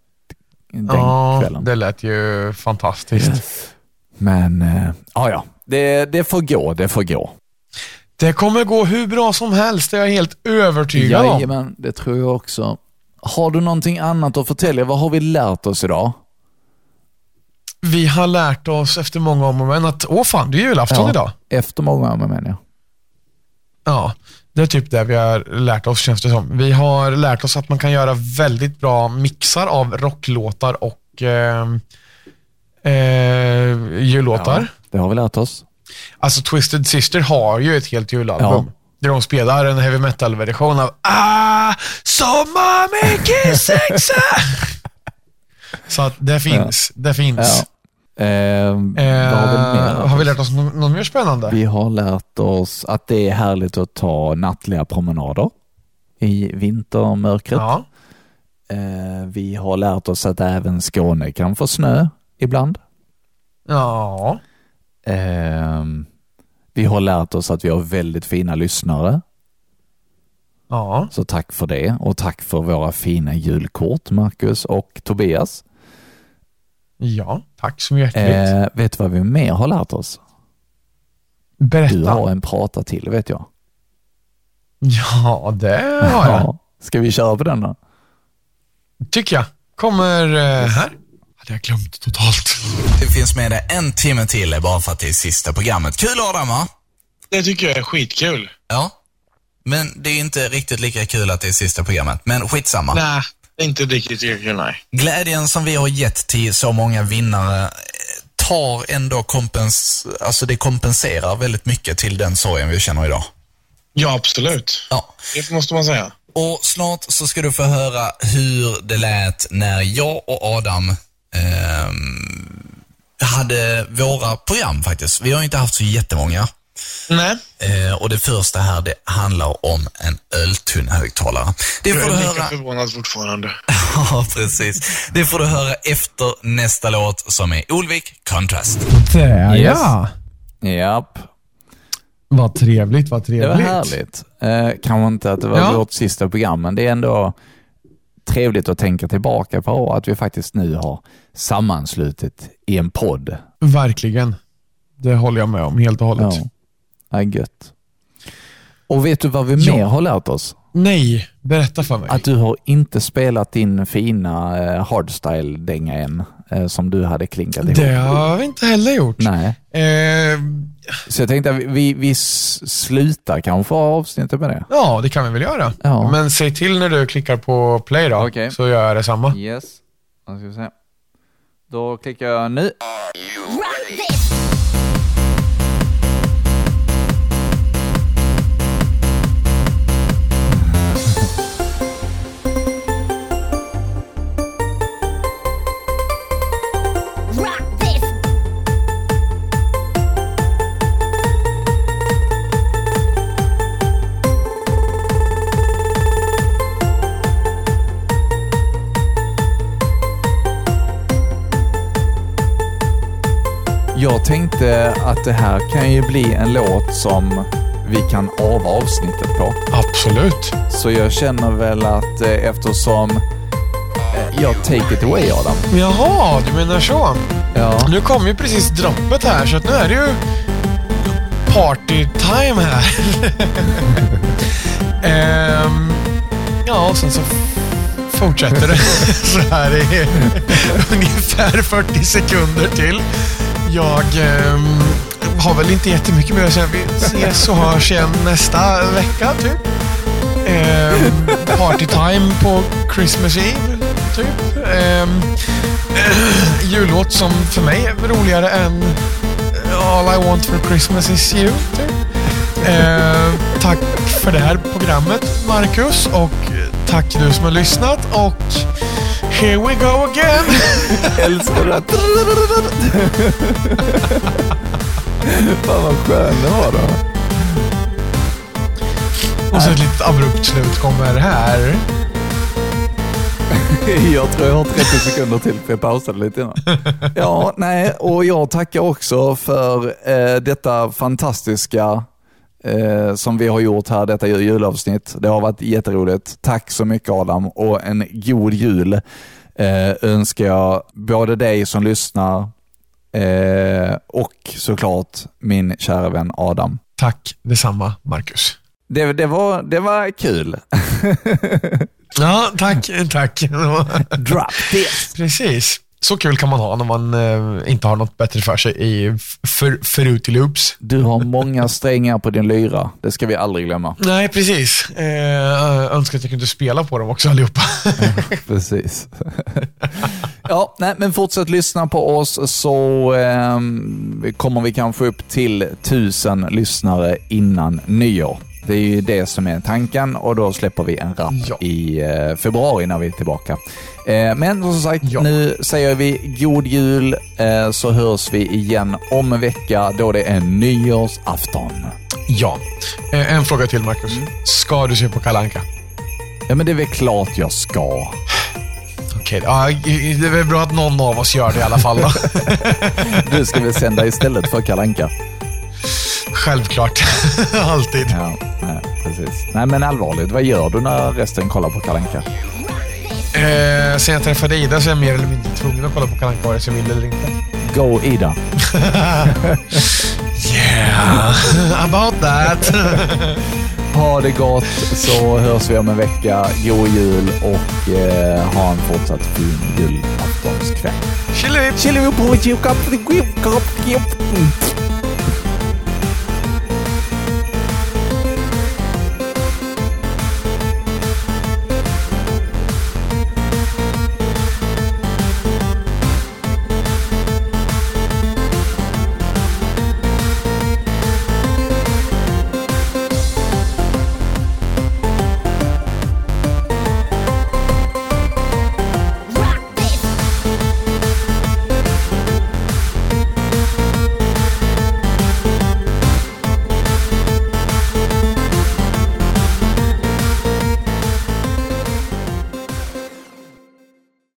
den Ja, kvällen. det lät ju fantastiskt. Men, eh, ja, ja, det, det får gå, det får gå. Det kommer gå hur bra som helst, det är jag helt övertygad om. Jajamän, det tror jag också. Har du någonting annat att förtälja? Vad har vi lärt oss idag? Vi har lärt oss efter många om och men att, åh fan, det är julafton idag. Efter många om och men, ja. Ja, det är typ det vi har lärt oss känns det som. Vi har lärt oss att man kan göra väldigt bra mixar av rocklåtar och eh, eh, jullåtar. Ja, det har vi lärt oss. Alltså Twisted Sister har ju ett helt julalbum. Ja. Där de spelar en heavy metal-version av Ah, sommar mycket sexa. Så att det finns. Det finns. Eh, Eh, har vi mer lärt har vi oss? lärt oss något, något mer spännande? Vi har lärt oss att det är härligt att ta nattliga promenader i vintermörkret. Ja. Eh, vi har lärt oss att även Skåne kan få snö ibland. Ja. Eh, vi har lärt oss att vi har väldigt fina lyssnare, Ja. så tack för det. Och tack för våra fina julkort, Marcus och Tobias. Ja, tack så hjärtligt. Eh, vet du vad vi mer har lärt oss? Berätta. Du har en prata till, vet jag. Ja, det har jag. Ja. Ska vi köra på den då? Tycker jag. Kommer eh, här. Hade jag glömt totalt. Det finns med det en timme till bara för att det är sista programmet. Kul Adam va? Det tycker jag är skitkul. Ja. Men det är inte riktigt lika kul att det är sista programmet. Men skitsamma. Nej, inte riktigt kul, nej. Glädjen som vi har gett till så många vinnare eh, tar ändå kompens... Alltså det kompenserar väldigt mycket till den sorgen vi känner idag. Ja, absolut. Ja. Det måste man säga. Och snart så ska du få höra hur det lät när jag och Adam ehm, hade våra program faktiskt. Vi har inte haft så jättemånga. Nej, Eh, och det första här, det handlar om en öltunn högtalare. Det jag får du är lika höra... förvånad fortfarande. Ja, precis. Det får du höra efter nästa låt som är Olvik Contrast. Där Yes. ja. Japp. Vad trevligt, vad Det trevligt. var härligt. Eh, kanske inte att det var Ja. vårt sista program, men det är ändå trevligt att tänka tillbaka på att vi faktiskt nu har sammanslutit i en podd. Verkligen. Det håller jag med om helt och hållet. Ja, ja gött. Och vet du vad vi Ja. mer har lärt oss? Nej, berätta för mig. Att du har inte spelat din fina eh, hardstyle-dänga än, eh, som du hade klinkat ihop. det har vi inte heller gjort. Nej. Eh, Så jag tänkte att vi, vi, slutar kanske avsnittet med det. ja, det kan vi väl göra. Ja. Men säg till när du klickar på play då, Okej. så gör jag detsamma. Yes. Då ska vi se. Då klickar jag nu. Jag tänkte att det här kan ju bli en låt som vi kan ava avsnittet på. Absolut. Så jag känner väl att eh, eftersom... eh, Jag take it away Adam. Jaha, du menar så. Ja. Nu kom ju precis droppet här, så att nu är det ju party time här. Ehm, ja, och sen så fortsätter det så här i ungefär 40 sekunder till. Jag eh, har väl inte jättemycket mer att säga. Vi ses och hörs igen nästa vecka, typ. Eh, party time på Christmas Eve, typ. Eh, jullåt som för mig är roligare än All I want for Christmas is you. Typ. Eh, tack för det här programmet, Marcus. Och tack du som har lyssnat. Och here we go again. Älskar det. Fan vad skön det var då. Och så ett litet abrupt slut kommer här. Jag tror jag har 30 sekunder till för jag pausade lite innan. Ja, nej, och jag tackar också för eh, detta fantastiska eh, som vi har gjort här, detta julavsnitt. Det har varit jätteroligt. Tack så mycket Adam och en god jul eh, önskar jag både dig som lyssnar eh, och såklart min kära vän Adam. Tack detsamma, Marcus. Det, det, var, det var kul. Ja, tack. Tack. Drop this. Precis. Så kul kan man ha när man eh, inte har något bättre för sig i för, Fruity Loops. Du har många strängar på din lyra. Det ska vi aldrig glömma. Nej, precis. Eh, önskar att jag kunde spela på dem också allihopa. Precis. ja, nej, men fortsätt lyssna på oss så ehm, kommer vi kanske upp till tusen lyssnare innan nyår. Det är ju det som är tanken och då släpper vi en rap Ja. i eh, februari när vi är tillbaka. Eh, men som sagt, Ja. nu säger vi god jul eh, så hörs vi igen om en vecka då det är nyårsafton. ja. Eh, en fråga till, Marcus. Ska du se på Kalle Anka? Ja, men det är väl klart jag ska. Okej, ja, det är väl bra att någon av oss gör det i alla fall. Då. Du ska väl sända istället för Kalanka. Självklart. Alltid. Ja, nej, precis. Nej, men allvarligt, vad gör du när resten kollar på Kalanka? Eh, sen jag träffade Ida så är jag mer eller mindre tvungen att kolla på Kalle Anka vare sig jag vill eller inte. Go Ida. Yeah, about that. Ha det gott så hörs vi om en vecka. God jul och eh, ha en fortsatt fin julaftonskväll. Chili! Chili